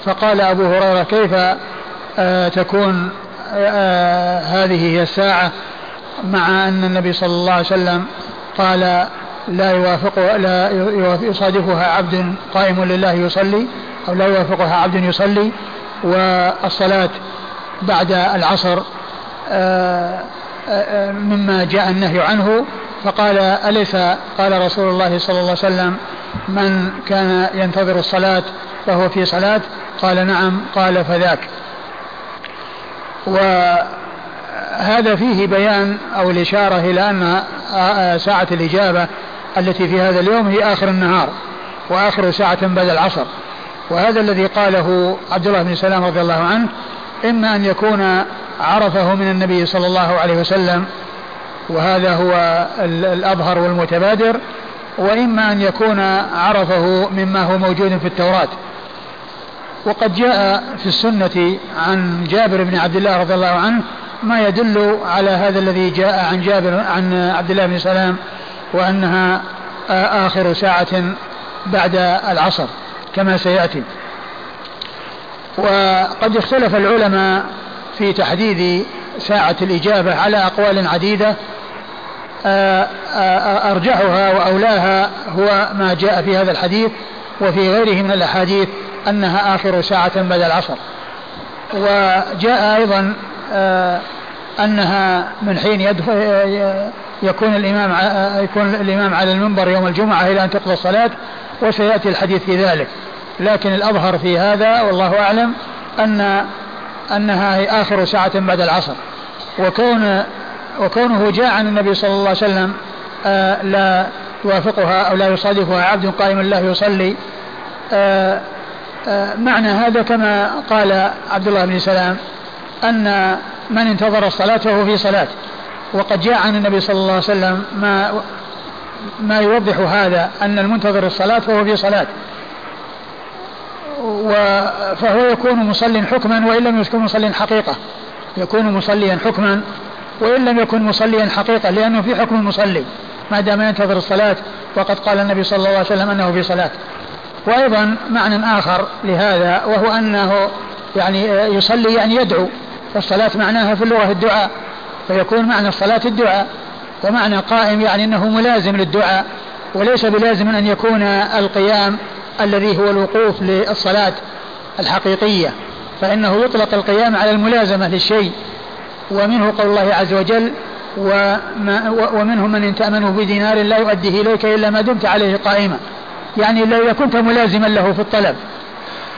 فقال أبو هريرة كيف آه تكون آه هذه هي الساعة مع أن النبي صلى الله عليه وسلم قال لا يوافق لا يصادفها عبد قائم لله يصلي أو لا يوافقها عبد يصلي والصلاة بعد العصر آه، آه، آه، مما جاء النهي عنه فقال أليس قال رسول الله صلى الله عليه وسلم من كان ينتظر الصلاة فهو في صلاة؟ قال نعم قال فذاك. وهذا فيه بيان أو الإشارة إلى أن ساعة الإجابة التي في هذا اليوم هي آخر النهار وآخر ساعة بعد العصر. وهذا الذي قاله عبد الله بن سلام رضي الله عنه إما أن يكون عرفه من النبي صلى الله عليه وسلم وهذا هو الأظهر والمتبادر وإما أن يكون عرفه مما هو موجود في التوراة. وقد جاء في السنة عن جابر بن عبد الله رضي الله عنه ما يدل على هذا الذي جاء عن جابر عن عبد الله بن سلام وأنها آخر ساعة بعد العصر كما سيأتي. وقد اختلف العلماء في تحديد ساعة الإجابة على أقوال عديدة أرجحها وأولاها هو ما جاء في هذا الحديث وفي غيره من الأحاديث أنها آخر ساعة بعد العصر. وجاء أيضا أنها من حين يكون الإمام يكون الإمام على المنبر يوم الجمعة إلى أن تقضى الصلاة وسيأتي الحديث في ذلك. لكن الأظهر في هذا والله أعلم أن أنها هي آخر ساعة بعد العصر. وكون وكونه جاء عن النبي صلى الله عليه وسلم آه لا يوافقها أو لا يصادفها عبد قائم الله يصلي آه آه معنى هذا كما قال عبد الله بن سلام أن من انتظر الصلاة فهو في صلاة. وقد جاء عن النبي صلى الله عليه وسلم ما ما يوضح هذا أن المنتظر الصلاة فهو في صلاة. فهو يكون مصلي حكما وإن لم يكن مصليا حقيقة. يكون مصليا حكما وإن لم يكن مصليا حقيقة لأنه في حكم المصلي. ما دام ينتظر الصلاة وقد قال النبي صلى الله عليه وسلم أنه في صلاة. وأيضا معنى آخر لهذا وهو أنه يعني يصلي يعني يدعو والصلاة معناها في اللغة الدعاء. فيكون معنى الصلاة الدعاء ومعنى قائم يعني أنه ملازم للدعاء. وليس بلازم أن يكون القيام الذي هو الوقوف للصلاة الحقيقية. فإنه يطلق القيام على الملازمة للشيء. ومنه قول الله عز وجل وما ومنهم من إن تأمنه بدينار لا يؤديه إليك إلا ما دمت عليه قائما. يعني إذا كنت ملازما له في الطلب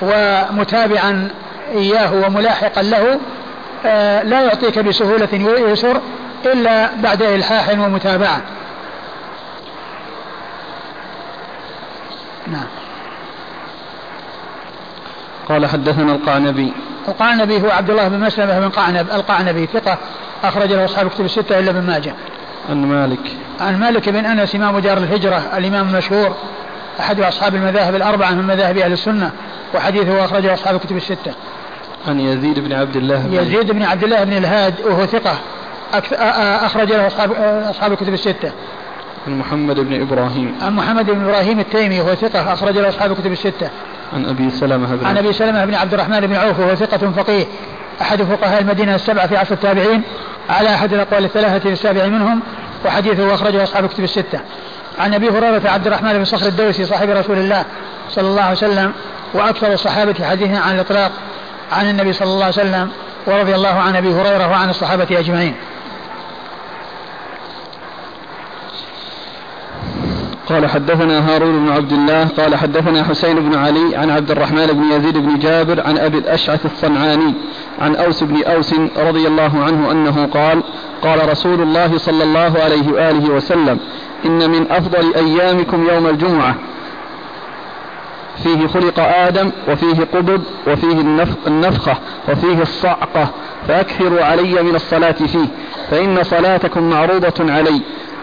ومتابعا إياه وملاحقا له آه، لا يعطيك بسهولة يسر إلا بعد إلحاح ومتابعة. نعم. قال حدثنا القعنبي القعنبي هو عبد الله بن مسلمة بن قعنب القعنبي ثقة أخرج له أصحاب كتب الستة إلا ابن ماجه. عن مالك. عن مالك بن أنس إمام دار الهجرة الإمام المشهور أحد أصحاب المذاهب الأربعة من مذاهب أهل السنة وحديثه أخرجه أصحاب الكتب الستة. عن يزيد بن عبد الله بن يزيد بن عبد الله بن الهاد وهو ثقة أخرج له أصحاب أصحاب الكتب الستة. عن محمد بن إبراهيم. عن محمد بن إبراهيم التيمي وهو ثقة أخرج له أصحاب الكتب الستة. عن أبي سلمة بن عن أبي سلمة بن عبد الرحمن بن عوف وهو ثقة فقيه أحد فقهاء المدينة السبعة في عصر التابعين على أحد الأقوال الثلاثة للسابع منهم وحديثه أخرجه أصحاب الكتب الستة. عن أبي هريرة عبد الرحمن بن صخر الدوسي صاحب رسول الله صلى الله عليه وسلم وأكثر الصحابة حديثا عن الإطلاق عن النبي صلى الله عليه وسلم ورضي الله عن أبي هريرة وعن الصحابة أجمعين. قال حدثنا هارون بن عبد الله قال حدثنا حسين بن علي عن عبد الرحمن بن يزيد بن جابر عن أبي الأشعث الصنعاني عن أوس بن أوس رضي الله عنه أنه قال قال رسول الله صلى الله عليه وآله وسلم إن من أفضل أيامكم يوم الجمعة. فيه خلق آدم وفيه قبض وفيه النفخة وفيه الصعقة فأكثروا علي من الصلاة فيه فإن صلاتكم معروضة علي.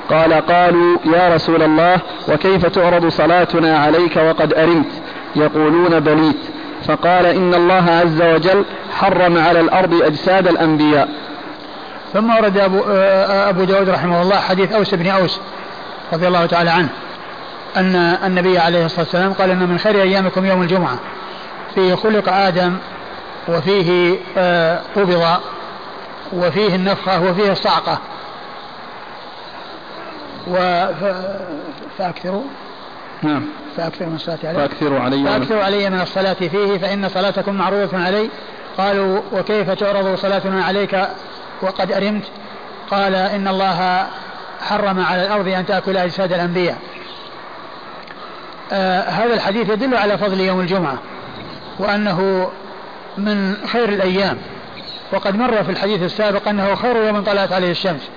قال قالوا يا رسول الله وكيف تعرض صلاتنا عليك وقد أرمت يقولون بليت. فقال إن الله عز وجل حرم على الأرض أجساد الأنبياء. ثم ورد أبو, أبو داود رحمه الله حديث أوس بن أوس رضي الله تعالى عنه أن النبي عليه الصلاة والسلام قال إن من خير أيامكم يوم الجمعة فيه خلق آدم وفيه آه، قبض وفيه النفخة وفيه الصعقة. و فأكثروا. نعم. فأكثروا من الصلاة عليه. فأكثروا علي فأكثروا علي من الصلاة فيه فإن صلاتكم معروضة علي. قالوا وكيف تعرض صلاتنا عليك وقد أرمت؟ قال إن الله حرم على الأرض أن تأكل أجساد الأنبياء. آه هذا الحديث يدل على فضل يوم الجمعة وأنه من خير الأيام. وقد مر في الحديث السابق أنه خير يوم طلعت عليه الشمس.